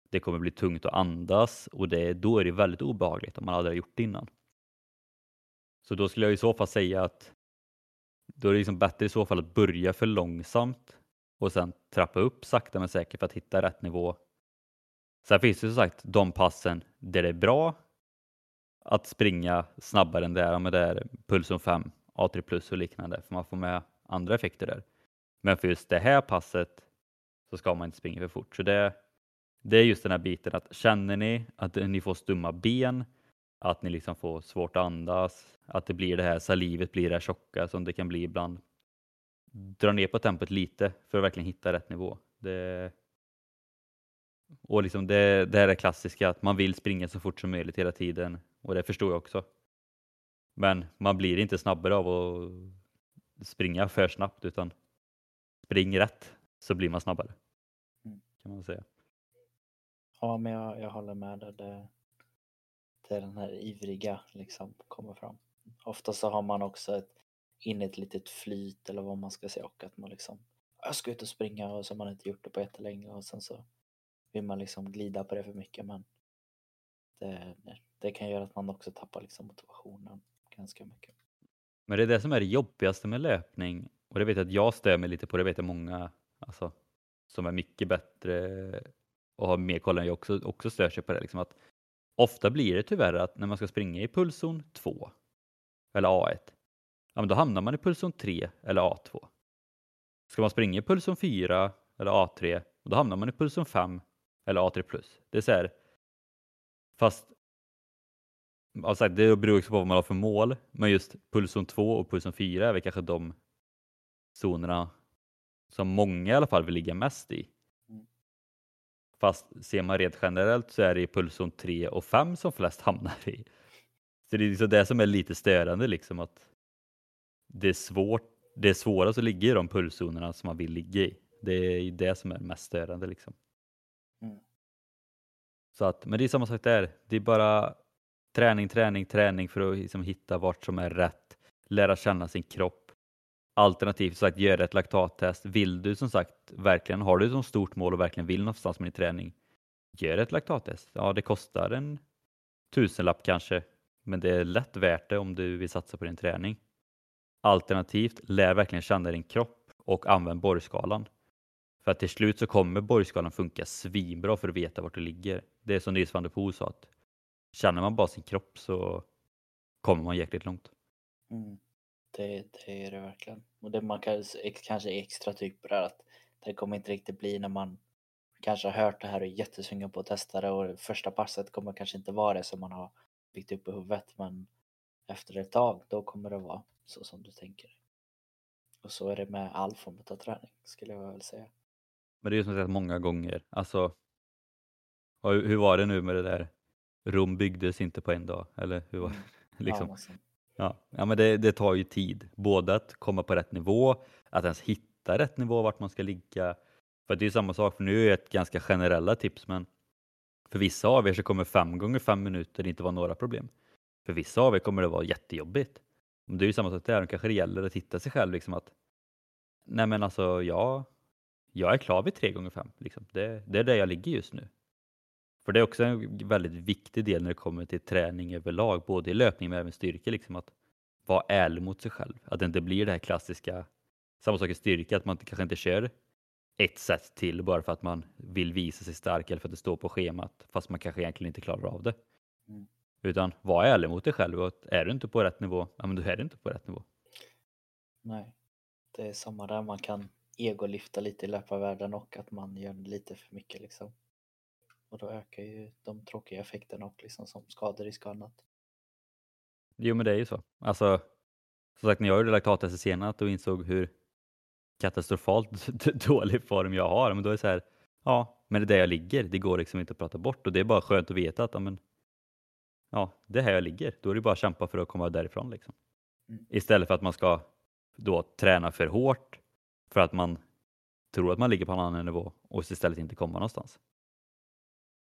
Det kommer bli tungt att andas och det, då är det väldigt obehagligt om man aldrig har gjort det innan. Så då skulle jag i så fall säga att då är det liksom bättre i så fall att börja för långsamt och sen trappa upp sakta men säkert för att hitta rätt nivå. Sen finns det som sagt de passen där det är bra att springa snabbare än det är, med det är pulsen 5, A3 plus och liknande, för man får med andra effekter där. Men för just det här passet så ska man inte springa för fort. Så det, det är just den här biten att känner ni att ni får stumma ben, att ni liksom får svårt att andas, att det blir det här salivet blir det här tjocka som det kan bli ibland. Dra ner på tempot lite för att verkligen hitta rätt nivå. Det, och liksom det, det här är klassiska att man vill springa så fort som möjligt hela tiden och det förstår jag också. Men man blir inte snabbare av att springa för snabbt utan spring rätt så blir man snabbare. Mm. Kan man säga. Ja, men jag, jag håller med dig. Det, det är den här ivriga liksom kommer fram. Ofta så har man också ett, in ett litet flyt eller vad man ska säga och att man liksom jag ska ut och springa och så har man inte gjort det på jättelänge och sen så vill man liksom glida på det för mycket men det, det kan göra att man också tappar liksom motivationen ganska mycket. Men det är det som är det jobbigaste med löpning och det vet jag att jag stör mig lite på, det vet jag många alltså, som är mycket bättre och har mer koll än jag också, också stör sig på det. Liksom att ofta blir det tyvärr att när man ska springa i pulszon 2 eller A1, ja, men då hamnar man i pulszon 3 eller A2. Ska man springa i pulszon 4 eller A3, då hamnar man i pulszon 5 eller A3+. Det är så här, fast alltså, det beror också på vad man har för mål, men just pulszon 2 och pulszon 4 är väl kanske de zonerna som många i alla fall vill ligga mest i. Mm. Fast ser man rent generellt så är det i pulszon 3 och 5 som flest hamnar i. Så det är liksom det som är lite störande liksom att det är svårt. Det är svårast att ligga i de pulszonerna som man vill ligga i. Det är det som är mest störande liksom. Mm. Så att, men det är samma sak där. Det är bara träning, träning, träning för att liksom hitta vart som är rätt. Lära känna sin kropp. Alternativt sagt göra ett laktattest. Vill du som sagt verkligen, har du som stort mål och verkligen vill någonstans med din träning, gör ett laktattest. Ja, det kostar en tusenlapp kanske, men det är lätt värt det om du vill satsa på din träning. Alternativt, lär verkligen känna din kropp och använd borgskalan. För att till slut så kommer borgskalan funka svinbra för att veta vart du ligger. Det är som Nils van der Poel sa att känner man bara sin kropp så kommer man jäkligt långt. Mm. Det, det är det verkligen. Och det man kan, kanske är extra på det här att det kommer inte riktigt bli när man kanske har hört det här och är jättesugen på att testa det och första passet kommer kanske inte vara det som man har byggt upp i huvudet men efter ett tag då kommer det vara så som du tänker. Och så är det med all form av träning skulle jag väl säga. Men det är ju som sagt många gånger, alltså hur var det nu med det där Rom byggdes inte på en dag, eller hur var det? Mm. liksom. Ja. Ja, ja men det, det tar ju tid, både att komma på rätt nivå, att ens hitta rätt nivå vart man ska ligga. För det är ju samma sak, för nu är det ett ganska generella tips, men för vissa av er så kommer fem gånger fem minuter inte vara några problem. För vissa av er kommer det vara jättejobbigt. Men det är ju samma sak där, kanske det gäller att hitta sig själv liksom att nej men alltså jag, jag är klar vid tre gånger fem. Liksom. Det, det är där jag ligger just nu. För det är också en väldigt viktig del när det kommer till träning överlag, både i löpning men även styrka, liksom att vara ärlig mot sig själv. Att det inte blir det här klassiska, samma sak i styrka, att man kanske inte kör ett set till bara för att man vill visa sig stark eller för att det står på schemat, fast man kanske egentligen inte klarar av det. Mm. Utan var ärlig mot dig själv och är du inte på rätt nivå, ja men då är du inte på rätt nivå. Nej, det är samma där man kan egolyfta lite i löparvärlden och att man gör lite för mycket liksom. Och då ökar ju de tråkiga effekterna och liksom som skaderisk och annat. Jo men det är ju så. Alltså, som sagt när jag gjorde laktattestet senast och insåg hur katastrofalt dålig form jag har, men då är det så här, ja, men det är där jag ligger, det går liksom inte att prata bort och det är bara skönt att veta att, ja, men, ja, det är här jag ligger, då är det bara att kämpa för att komma därifrån liksom. Mm. Istället för att man ska då träna för hårt för att man tror att man ligger på en annan nivå och istället inte komma någonstans.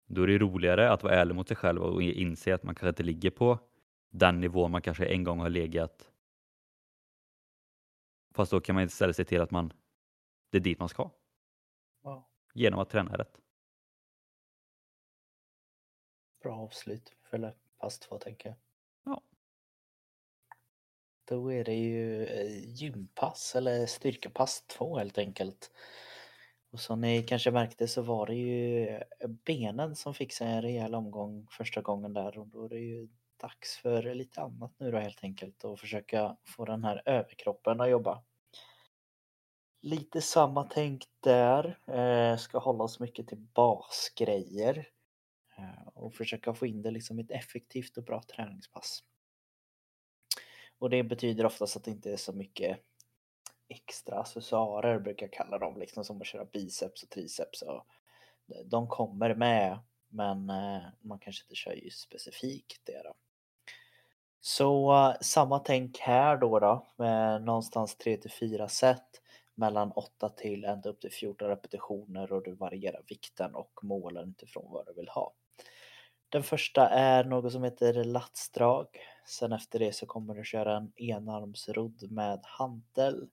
Då är det roligare att vara ärlig mot sig själv och inse att man kanske inte ligger på den nivå man kanske en gång har legat. Fast då kan man istället se till att man, det är dit man ska. Wow. Genom att träna rätt. Bra avslut för pass två tänker jag. Ja. Då är det ju eh, gympass eller styrkepass två helt enkelt. Och som ni kanske märkte så var det ju eh, benen som fick sig en rejäl omgång första gången där och då är det ju dags för lite annat nu då helt enkelt och försöka få den här överkroppen att jobba. Lite samma tänk där. Eh, ska hålla oss mycket till basgrejer. Eh, och försöka få in det liksom i ett effektivt och bra träningspass. Och det betyder oftast att det inte är så mycket extra accessoarer brukar jag kalla dem, liksom som att köra biceps och triceps. Och eh, de kommer med, men eh, man kanske inte kör just specifikt det. Då. Så eh, samma tänk här då, då med någonstans 3 till 4 set mellan 8 till ända upp till 14 repetitioner och du varierar vikten och målen utifrån vad du vill ha. Den första är något som heter latsdrag. Sen efter det så kommer du köra en enarmsrodd med hantel.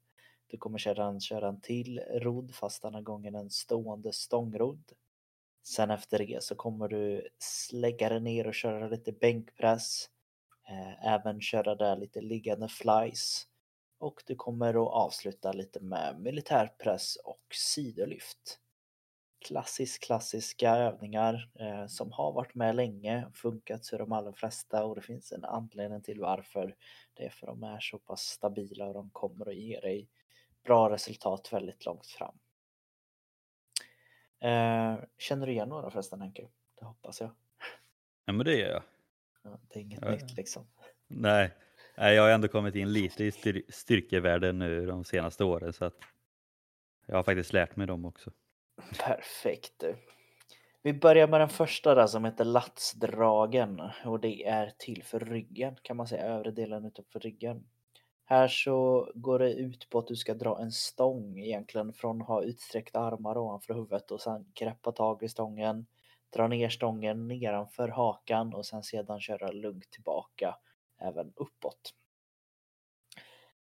Du kommer sedan köra en till rodd fast denna gången en stående stångrodd. Sen efter det så kommer du lägga dig ner och köra lite bänkpress. Eh, även köra där lite liggande flies. Och du kommer att avsluta lite med militärpress och sidolyft. Klassisk, klassiska övningar eh, som har varit med länge, funkat för de allra flesta och det finns en anledning till varför. Det är för att de är så pass stabila och de kommer att ge dig bra resultat väldigt långt fram. Eh, känner du igen några förresten Henke? Det hoppas jag. Ja men det gör jag. Ja, det är inget ja. nytt liksom. Nej. Nej, jag har ändå kommit in lite i styr styrkevärlden nu de senaste åren så att jag har faktiskt lärt mig dem också. Perfekt. Vi börjar med den första där som heter latsdragen och det är till för ryggen kan man säga, övre delen utanför ryggen. Här så går det ut på att du ska dra en stång egentligen från att ha utsträckta armar ovanför huvudet och sen greppa tag i stången, dra ner stången nedanför hakan och sen sedan köra lugnt tillbaka även uppåt.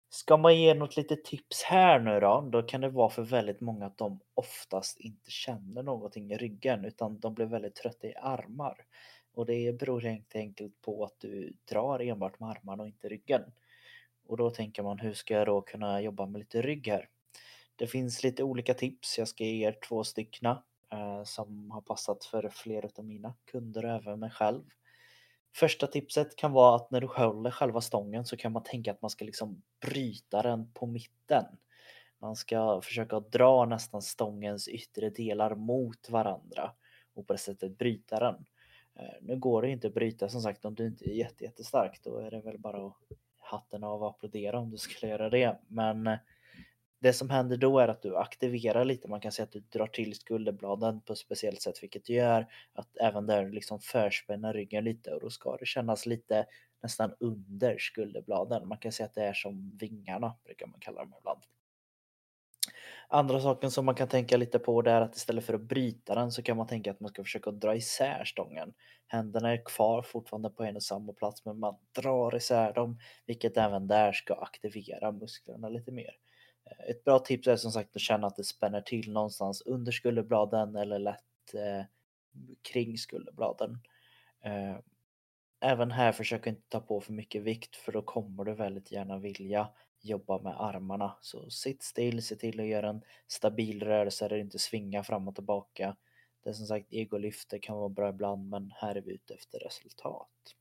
Ska man ge något litet tips här nu då, då kan det vara för väldigt många att de oftast inte känner någonting i ryggen utan de blir väldigt trötta i armar. Och det beror helt enkelt på att du drar enbart med armarna och inte ryggen. Och då tänker man hur ska jag då kunna jobba med lite rygg här? Det finns lite olika tips. Jag ska ge er två styckna eh, som har passat för flera av mina kunder och även mig själv. Första tipset kan vara att när du håller själva stången så kan man tänka att man ska liksom bryta den på mitten. Man ska försöka dra nästan stångens yttre delar mot varandra och på det sättet bryta den. Eh, nu går det inte att bryta som sagt om du inte är jättestark. Då är det väl bara att hatten av och applådera om du skulle göra det. Men eh, det som händer då är att du aktiverar lite. Man kan säga att du drar till skulderbladen på ett speciellt sätt, vilket gör att även där liksom förspänner ryggen lite och då ska det kännas lite nästan under skulderbladen. Man kan säga att det är som vingarna brukar man kalla dem ibland. Andra saken som man kan tänka lite på det är att istället för att bryta den så kan man tänka att man ska försöka dra isär stången. Händerna är kvar fortfarande på en och samma plats men man drar isär dem vilket även där ska aktivera musklerna lite mer. Eh, ett bra tips är som sagt att känna att det spänner till någonstans under skulderbladen eller lätt eh, kring skulderbladen. Eh, även här försök inte ta på för mycket vikt för då kommer du väldigt gärna vilja jobba med armarna. Så sitt still, se till att göra en stabil rörelse där du inte svingar fram och tillbaka. Det är som sagt egolyft, det kan vara bra ibland men här är vi ute efter resultat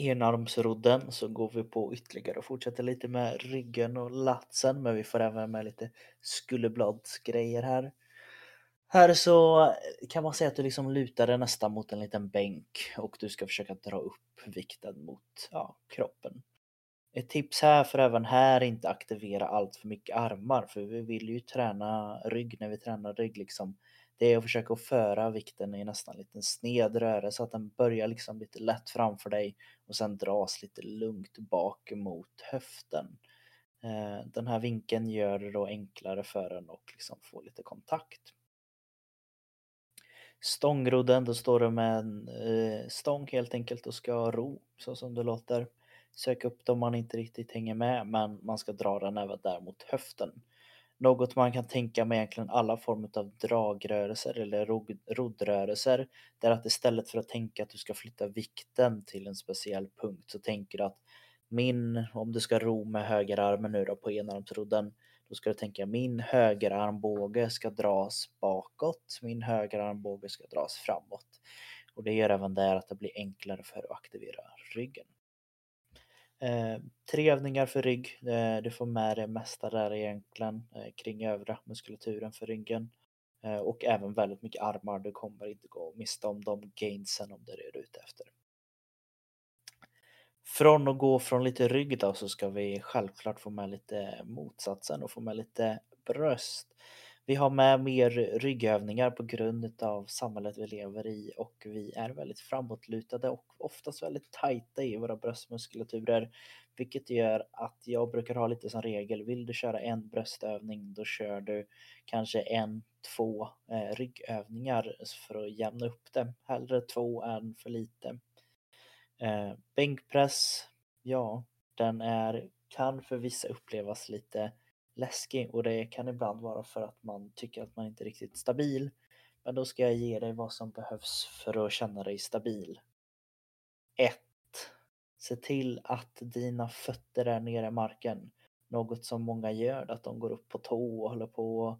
enarmsrodden så går vi på ytterligare och fortsätter lite med ryggen och latsen men vi får även med lite skulderbladsgrejer här. Här så kan man säga att du liksom lutar dig nästan mot en liten bänk och du ska försöka dra upp vikten mot ja, kroppen. Ett tips här för även här inte aktivera allt för mycket armar för vi vill ju träna rygg när vi tränar rygg liksom det är att försöka föra vikten i nästan liten sned rörelse så att den börjar liksom lite lätt framför dig och sen dras lite lugnt bak mot höften. Eh, den här vinkeln gör det då enklare för en att liksom få lite kontakt. Stångrodden, då står du med en eh, stång helt enkelt och ska ro så som det låter. Sök upp dem om man inte riktigt hänger med men man ska dra den även där mot höften. Något man kan tänka med egentligen alla former av dragrörelser eller roddrörelser. Det är att istället för att tänka att du ska flytta vikten till en speciell punkt så tänker du att min, om du ska ro med högerarmen nu då på enarmsrodden, Då ska du tänka min högerarmbåge ska dras bakåt, min högerarmbåge ska dras framåt. Och det gör även där att det blir enklare för att aktivera ryggen. Eh, tre övningar för rygg. Eh, du får med det mesta där egentligen eh, kring övriga muskulaturen för ryggen. Eh, och även väldigt mycket armar. Du kommer inte gå miste om de gainsen om det är det du är ute efter. Från att gå från lite rygg då så ska vi självklart få med lite motsatsen och få med lite bröst. Vi har med mer ryggövningar på grund av samhället vi lever i och vi är väldigt framåtlutade och oftast väldigt tajta i våra bröstmuskulaturer. Vilket gör att jag brukar ha lite som regel, vill du köra en bröstövning då kör du kanske en, två eh, ryggövningar för att jämna upp det. Hellre två än för lite. Eh, bänkpress, ja, den är, kan för vissa upplevas lite läskig och det kan ibland vara för att man tycker att man inte är riktigt stabil. Men då ska jag ge dig vad som behövs för att känna dig stabil. 1. Se till att dina fötter är nere i marken. Något som många gör, att de går upp på tå och håller på och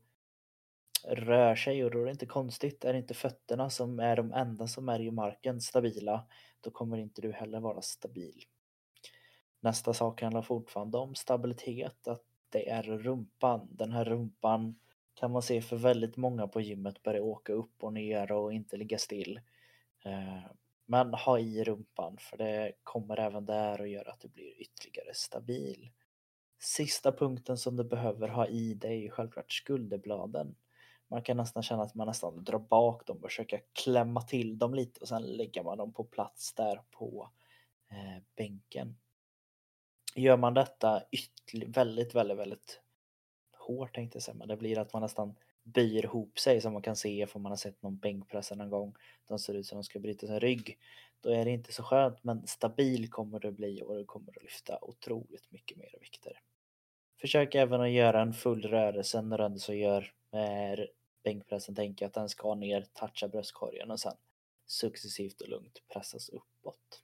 rör sig och då är det inte konstigt. Är det inte fötterna som är de enda som är i marken stabila, då kommer inte du heller vara stabil. Nästa sak handlar fortfarande om stabilitet, att det är rumpan. Den här rumpan kan man se för väldigt många på gymmet börjar åka upp och ner och inte ligga still. Eh, men ha i rumpan för det kommer även där att göra att du blir ytterligare stabil. Sista punkten som du behöver ha i dig är självklart skulderbladen. Man kan nästan känna att man nästan drar bak dem och försöker klämma till dem lite och sen lägger man dem på plats där på eh, bänken. Gör man detta väldigt, väldigt, väldigt hårt tänkte jag säga, men det blir att man nästan böjer ihop sig som man kan se om man har sett någon bänkpressa någon gång. De ser ut som de ska bryta sin rygg. Då är det inte så skönt, men stabil kommer det bli och det kommer att lyfta otroligt mycket mer vikter. Försök även att göra en full rörelse när du ändå så gör med bänkpressen. Tänk att den ska ner, toucha bröstkorgen och sen successivt och lugnt pressas uppåt.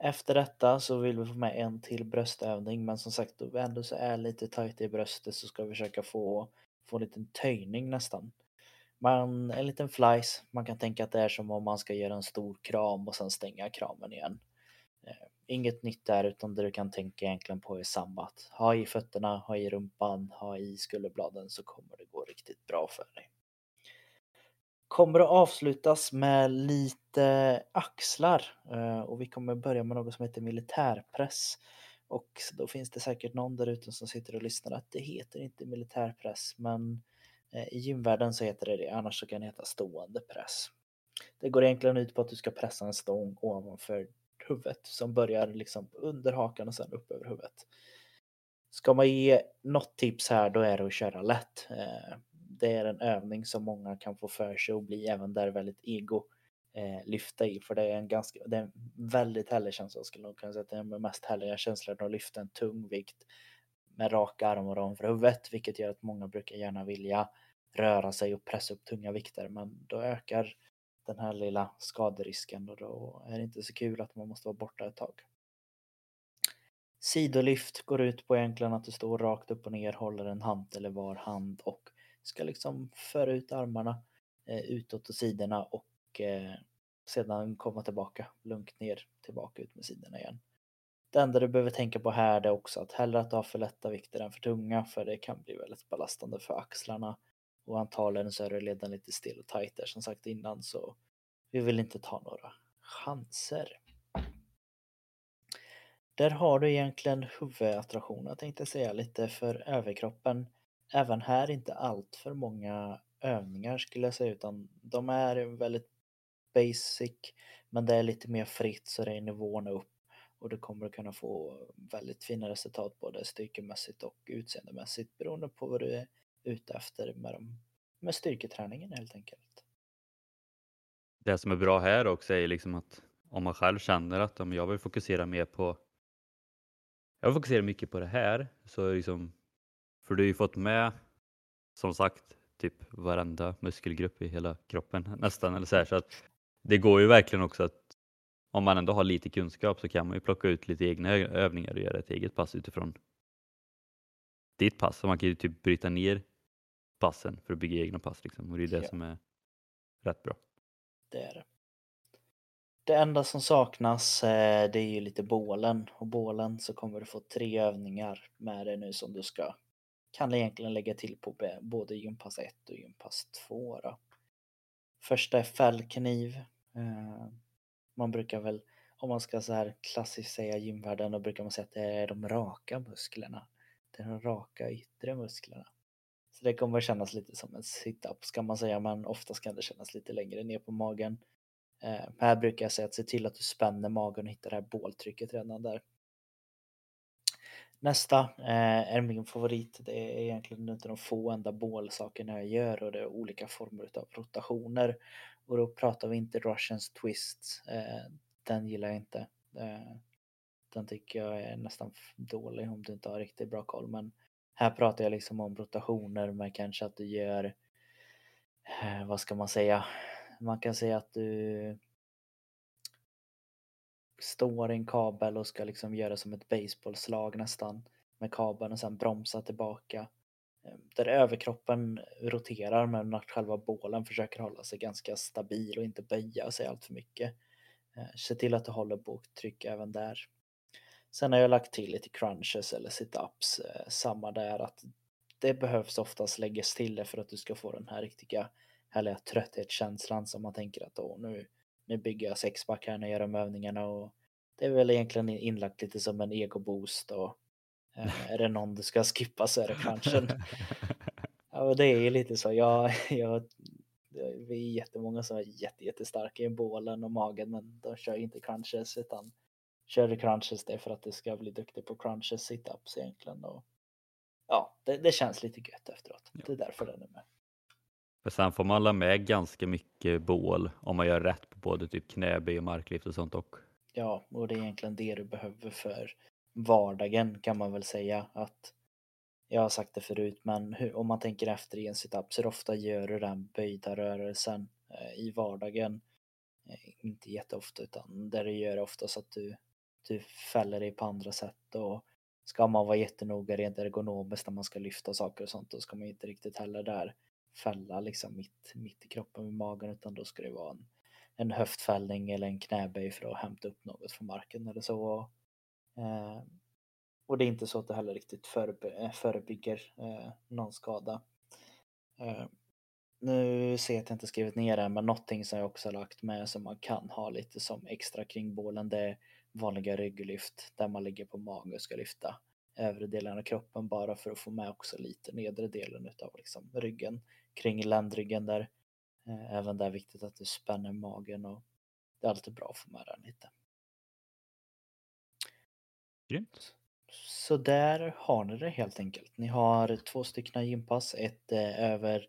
Efter detta så vill vi få med en till bröstövning men som sagt då vi ändå så är lite tajt i bröstet så ska vi försöka få, få en liten töjning nästan. Man, en liten flies, man kan tänka att det är som om man ska göra en stor kram och sen stänga kramen igen. Eh, inget nytt där utan det du kan tänka egentligen på är samma. Att ha i fötterna, ha i rumpan, ha i skulderbladen så kommer det gå riktigt bra för dig kommer att avslutas med lite axlar eh, och vi kommer börja med något som heter militärpress. Och då finns det säkert någon där ute som sitter och lyssnar att det heter inte militärpress men eh, i gymvärlden så heter det det, annars så kan det heta stående press. Det går egentligen ut på att du ska pressa en stång ovanför huvudet som börjar liksom under hakan och sen upp över huvudet. Ska man ge något tips här då är det att köra lätt. Eh, det är en övning som många kan få för sig och bli även där väldigt ego eh, lyfta i för det är en ganska, det är en väldigt härlig känsla skulle nog kunna säga att det är den mest härliga känslan att lyfta en tung vikt med raka armar ovanför huvudet vilket gör att många brukar gärna vilja röra sig och pressa upp tunga vikter men då ökar den här lilla skaderisken och då är det inte så kul att man måste vara borta ett tag. Sidolyft går ut på egentligen att du står rakt upp och ner, håller en hand eller var hand och ska liksom föra ut armarna eh, utåt och sidorna och eh, sedan komma tillbaka lugnt ner tillbaka ut med sidorna igen. Det enda du behöver tänka på här är också att hellre att du har för lätta vikter än för tunga för det kan bli väldigt belastande för axlarna och antagligen så är det redan lite still och tight där som sagt innan så vi vill inte ta några chanser. Där har du egentligen huvudattraktionen tänkte jag säga lite för överkroppen även här inte allt för många övningar skulle jag säga utan de är väldigt basic men det är lite mer fritt så det är nivåerna upp och du kommer att kunna få väldigt fina resultat både styrkemässigt och utseendemässigt beroende på vad du är ute efter med, dem, med styrketräningen helt enkelt. Det som är bra här också är liksom att om man själv känner att om jag vill fokusera mer på jag fokuserar mycket på det här så liksom för du har ju fått med, som sagt, typ varenda muskelgrupp i hela kroppen nästan. Eller så, här, så att det går ju verkligen också att om man ändå har lite kunskap så kan man ju plocka ut lite egna övningar och göra ett eget pass utifrån ditt pass. Så man kan ju typ bryta ner passen för att bygga egna pass liksom. Och det är det Ja. som är rätt bra. Det är det. Det enda som saknas eh, det är ju lite bålen och bålen så kommer du få tre övningar med dig nu som du ska kan egentligen lägga till på både gympass 1 och gympass 2. Då. Första är fällkniv. Eh, man brukar väl, om man ska så här klassiskt säga gymvärlden, då brukar man säga att det är de raka musklerna. Det är de raka yttre musklerna. Så det kommer kännas lite som en sit-up ska man säga, men oftast kan det kännas lite längre ner på magen. Eh, här brukar jag säga att se till att du spänner magen och hittar det här båltrycket redan där. Nästa eh, är min favorit. Det är egentligen inte de få enda bålsakerna jag gör och det är olika former av rotationer. Och då pratar vi inte Russians twist. Eh, den gillar jag inte. Eh, den tycker jag är nästan dålig om du inte har riktigt bra koll. Men här pratar jag liksom om rotationer med kanske att du gör, eh, vad ska man säga? Man kan säga att du står i en kabel och ska liksom göra som ett baseballslag nästan med kabeln och sen bromsa tillbaka. Ehm, där överkroppen roterar men att själva bålen försöker hålla sig ganska stabil och inte böja sig allt för mycket. Ehm, se till att du håller boktryck även där. Sen har jag lagt till lite crunches eller sit-ups. Eh, samma där att det behövs oftast läggas till det för att du ska få den här riktiga härliga trötthetskänslan som man tänker att åh, nu, nu bygger jag sexpack här när jag gör de övningarna och det är väl egentligen inlagt lite som en ego-boost och eh, är det någon du ska skippa så är det crunchen. Ja, det är ju lite så. Jag, jag, vi är jättemånga som är jätte, jättestarka i bålen och magen men de kör inte crunches utan kör du crunches det för att du ska bli duktig på crunches sit-ups egentligen. Och, ja, det, det känns lite gött efteråt. Ja. Det är därför den är med. För sen får man la med ganska mycket bål om man gör rätt på både typ knäböj och marklyft och sånt och Ja, och det är egentligen det du behöver för vardagen kan man väl säga att jag har sagt det förut, men hur, om man tänker efter i en situp så hur ofta gör du den böjda rörelsen eh, i vardagen? Eh, inte jätteofta utan där du gör det ofta så att du, du fäller dig på andra sätt och ska man vara jättenoga rent ergonomiskt när man ska lyfta saker och sånt då ska man inte riktigt heller där fälla liksom mitt, mitt i kroppen med magen utan då ska det vara en, en höftfällning eller en knäböj för att hämta upp något från marken eller så. Eh, och det är inte så att det heller riktigt förebe- eh, förebygger eh, någon skada. Eh, nu ser jag att jag inte skrivit ner det, men någonting som jag också har lagt med som man kan ha lite som extra kring bålen, det är vanliga rygglyft där man ligger på mage och ska lyfta övre delen av kroppen bara för att få med också lite nedre delen utav liksom ryggen kring ländryggen där. Eh, Även där är viktigt att du spänner magen och det är alltid bra att få med den lite. Grymt. Så där har ni det helt enkelt. Ni har två stycken gympass, ett eh, över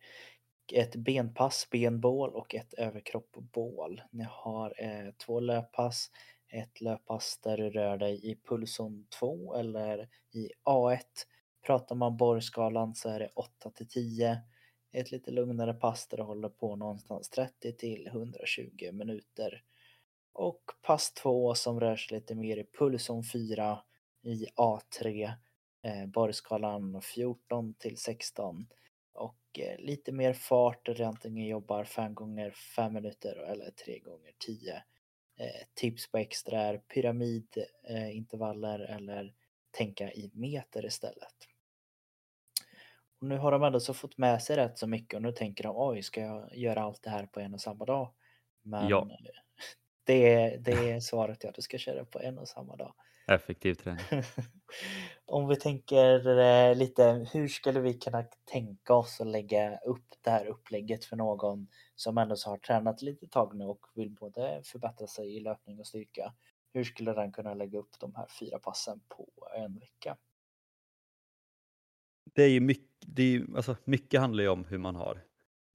ett benpass, benbål och ett överkroppbål. Ni har eh, två löppass, ett löppass där du rör dig i pulszon 2 eller i A1. Pratar man borrskalan så är det 8 till 10. Ett lite lugnare pass där du håller på någonstans 30 till 120 minuter. Och pass 2 som rör sig lite mer i pulszon 4 i A3. Eh, borrskalan 14 till 16 och eh, lite mer fart där du antingen jobbar 5 gånger 5 minuter eller 3 gånger 10. Eh, tips på extra är pyramidintervaller eller tänka i meter istället. Och nu har de ändå så fått med sig rätt så mycket och nu tänker de oj, ska jag göra allt det här på en och samma dag? Men Ja. det, är, det är svaret ja, du ska köra på en och samma dag. Effektiv träning. Om vi tänker eh, lite, hur skulle vi kunna tänka oss att lägga upp det här upplägget för någon som ändå har tränat lite tag nu och vill både förbättra sig i löpning och styrka. Hur skulle den kunna lägga upp de här fyra passen på en vecka? Det är ju mycket, det är alltså, mycket handlar ju om hur man har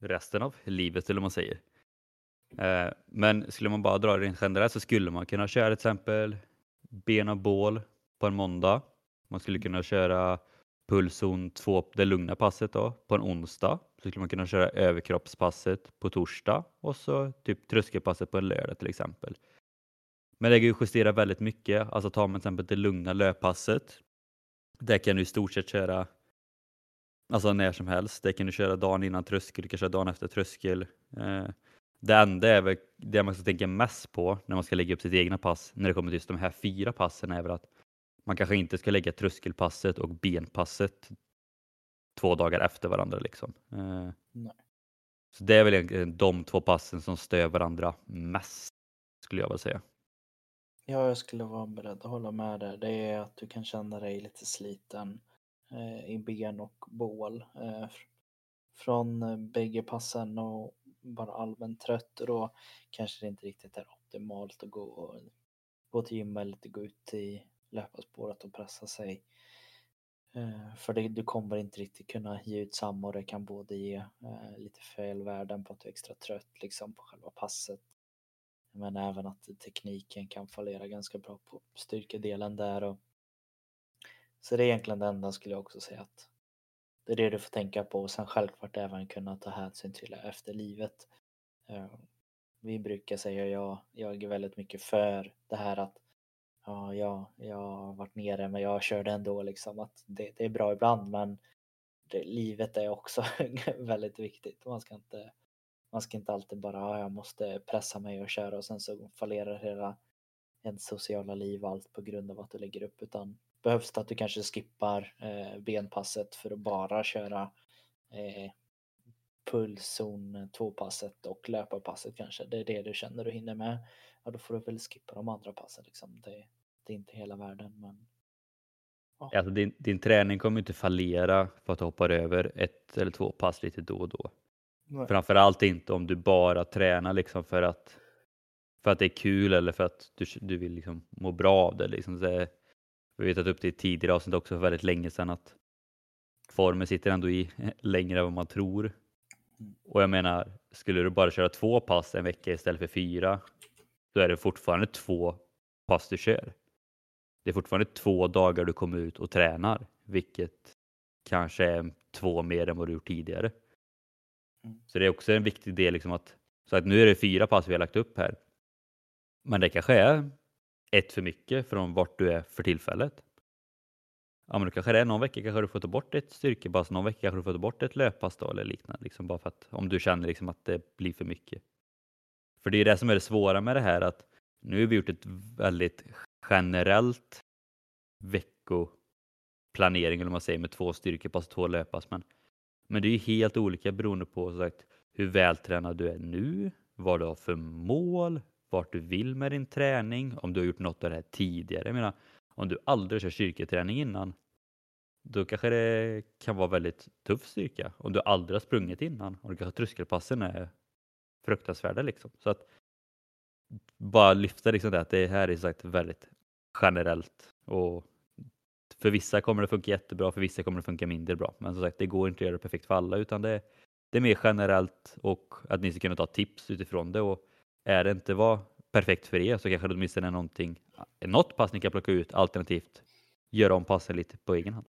resten av livet eller vad man säger. Eh, men skulle man bara dra det rent generellt så skulle man kunna köra till exempel ben och bål på en måndag. Man skulle kunna köra pulszon 2, det lugna passet då, på en onsdag. Så skulle man kunna köra överkroppspasset på torsdag och så typ tröskelpasset på en lördag till exempel. Men det går ju att justera väldigt mycket. Alltså tar man till exempel det lugna löppasset. Där kan du i stort sett köra Alltså när som helst. Det kan du köra dagen innan tröskel, du kan köra dagen efter tröskel. Eh, det enda är väl det man ska tänka mest på när man ska lägga upp sitt egna pass när det kommer till just de här fyra passen är väl att man kanske inte ska lägga tröskelpasset och benpasset två dagar efter varandra. Liksom. Eh, Nej. så det är väl egentligen de två passen som stör varandra mest skulle jag väl säga. Ja, jag skulle vara beredd att hålla med där. Det är att du kan känna dig lite sliten eh, i ben och bål eh, från eh, bägge passen och bara allmänt trött och då kanske det inte riktigt är optimalt att gå, och, gå till gymmet eller gå ut i löparspåret och pressa sig. Eh, för det, du kommer inte riktigt kunna ge ut samma och det kan både ge eh, lite fel värden på att du är extra trött liksom på själva passet. Men även att tekniken kan fallera ganska bra på styrkedelen där. Och... Så det är egentligen det enda skulle jag också säga att det är det du får tänka på och sen självklart även kunna ta hänsyn till efter livet. Eh, vi brukar säga, jag, jag är väldigt mycket för det här att ja, jag, jag har varit nere men jag körde ändå liksom att det, det är bra ibland men det, livet är också väldigt viktigt. Man ska inte man ska inte alltid bara, ja, jag måste pressa mig och köra och sen så fallerar hela ens sociala liv och allt på grund av att du lägger upp utan behövs det att du kanske skippar eh, benpasset för att bara köra eh, pulszon 2-passet och löparpasset kanske. Det är det du känner du hinner med. Ja, då får du väl skippa de andra passen liksom. Det, det är inte hela världen men Ja. Alltså din, din träning kommer inte fallera för att du hoppar över ett eller två pass lite då och då. Nej. Framförallt inte om du bara tränar liksom för att, för att det är kul eller för att du, du vill liksom må bra av det. Liksom. det vi har tagit upp det i tidigare avsnitt också för väldigt länge sedan att formen sitter ändå i längre än vad man tror. Mm. Och jag menar, skulle du bara köra två pass en vecka istället för fyra, då är det fortfarande två pass du kör. Det är fortfarande två dagar du kommer ut och tränar, vilket kanske är två mer än vad du gjort tidigare. Mm. Så det är också en viktig del liksom att, så att nu är det fyra pass vi har lagt upp här. Men det kanske är ett för mycket från vart du är för tillfället. Ja, men då kanske det är någon vecka kanske du får ta bort ett styrkepass, någon vecka kanske du får ta bort ett löppass då, eller liknande. Liksom bara för att om du känner liksom att det blir för mycket. För det är det som är det svåra med det här att nu har vi gjort ett väldigt generellt veckoplanering eller vad man säger med två styrkepass och två löppass. Men men det är ju helt olika beroende på sagt, hur vältränad du är nu, vad du har för mål, vart du vill med din träning, om du har gjort något av det här tidigare. Jag menar, om du aldrig kört styrketräning innan, då kanske det kan vara väldigt tuff styrka. Om du aldrig har sprungit innan och kanske tröskelpassen är fruktansvärda liksom. Så att bara lyfta liksom det att det här är sagt väldigt generellt och för vissa kommer det funka jättebra, för vissa kommer det funka mindre bra. Men som sagt, det går inte att göra det perfekt för alla utan det, det är mer generellt och att ni ska kunna ta tips utifrån det. Och är det inte var perfekt för er så kanske det åtminstone är någonting, något pass ni kan plocka ut alternativt göra om passen lite på egen hand.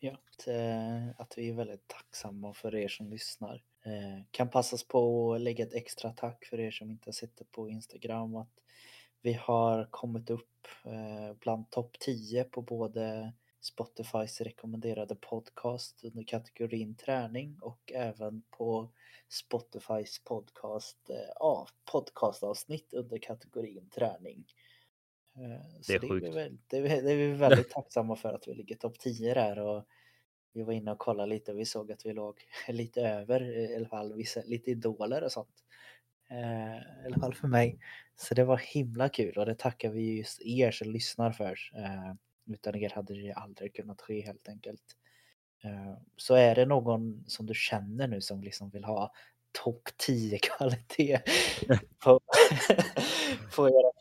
Ja, att, eh, att vi är väldigt tacksamma för er som lyssnar. Eh, kan passas på att lägga ett extra tack för er som inte sitter på Instagram. Att vi har kommit upp eh, bland topp 10 på både Spotifys rekommenderade podcast under kategorin träning och även på Spotifys podcast, eh, ja, podcastavsnitt under kategorin träning. Eh, det är. Det är, vi, det, är, det är vi väldigt tacksamma för att vi ligger topp 10 där och vi var inne och kollade lite och vi såg att vi låg lite över i alla fall vissa, lite idoler och sånt. Eh, I alla fall för mig. Så det var himla kul och det tackar vi just er som lyssnar för. Eh, utan er hade det aldrig kunnat ske helt enkelt. Eh, så är det någon som du känner nu som liksom vill ha topp 10 kvalitet på, på era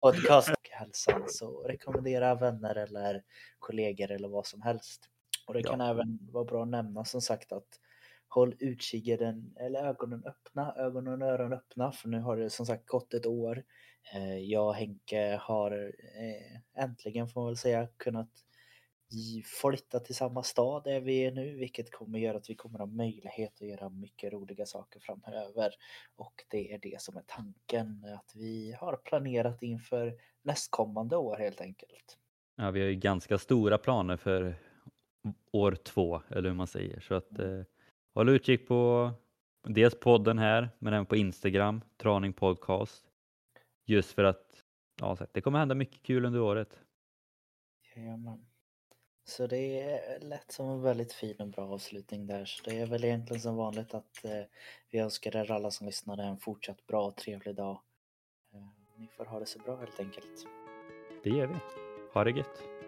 podcast och hälsan så rekommendera vänner eller kollegor eller vad som helst. Och det kan även vara bra att nämna som sagt att håll utkiken eller ögonen öppna, ögonen och öronen öppna för nu har det som sagt gått ett år. Eh, jag och Henke har eh, äntligen får man väl säga kunnat flytta till samma stad där vi är nu, vilket kommer göra att vi kommer ha möjlighet att göra mycket roliga saker framöver. Och det är det som är tanken, att vi har planerat inför nästkommande år helt enkelt. Ja, vi har ju ganska stora planer för år två, eller hur man säger. Så att eh, håll utkik på dels podden här, men även på Instagram, Traning Podcast. Just för att ja, det kommer hända mycket kul under året. Jajamän. Så det lät som en väldigt fin och bra avslutning där. Så det är väl egentligen som vanligt att eh, vi önskar er alla som lyssnade en fortsatt bra och trevlig dag. Eh, ni får ha det så bra helt enkelt. Det gör vi. Ha det gött.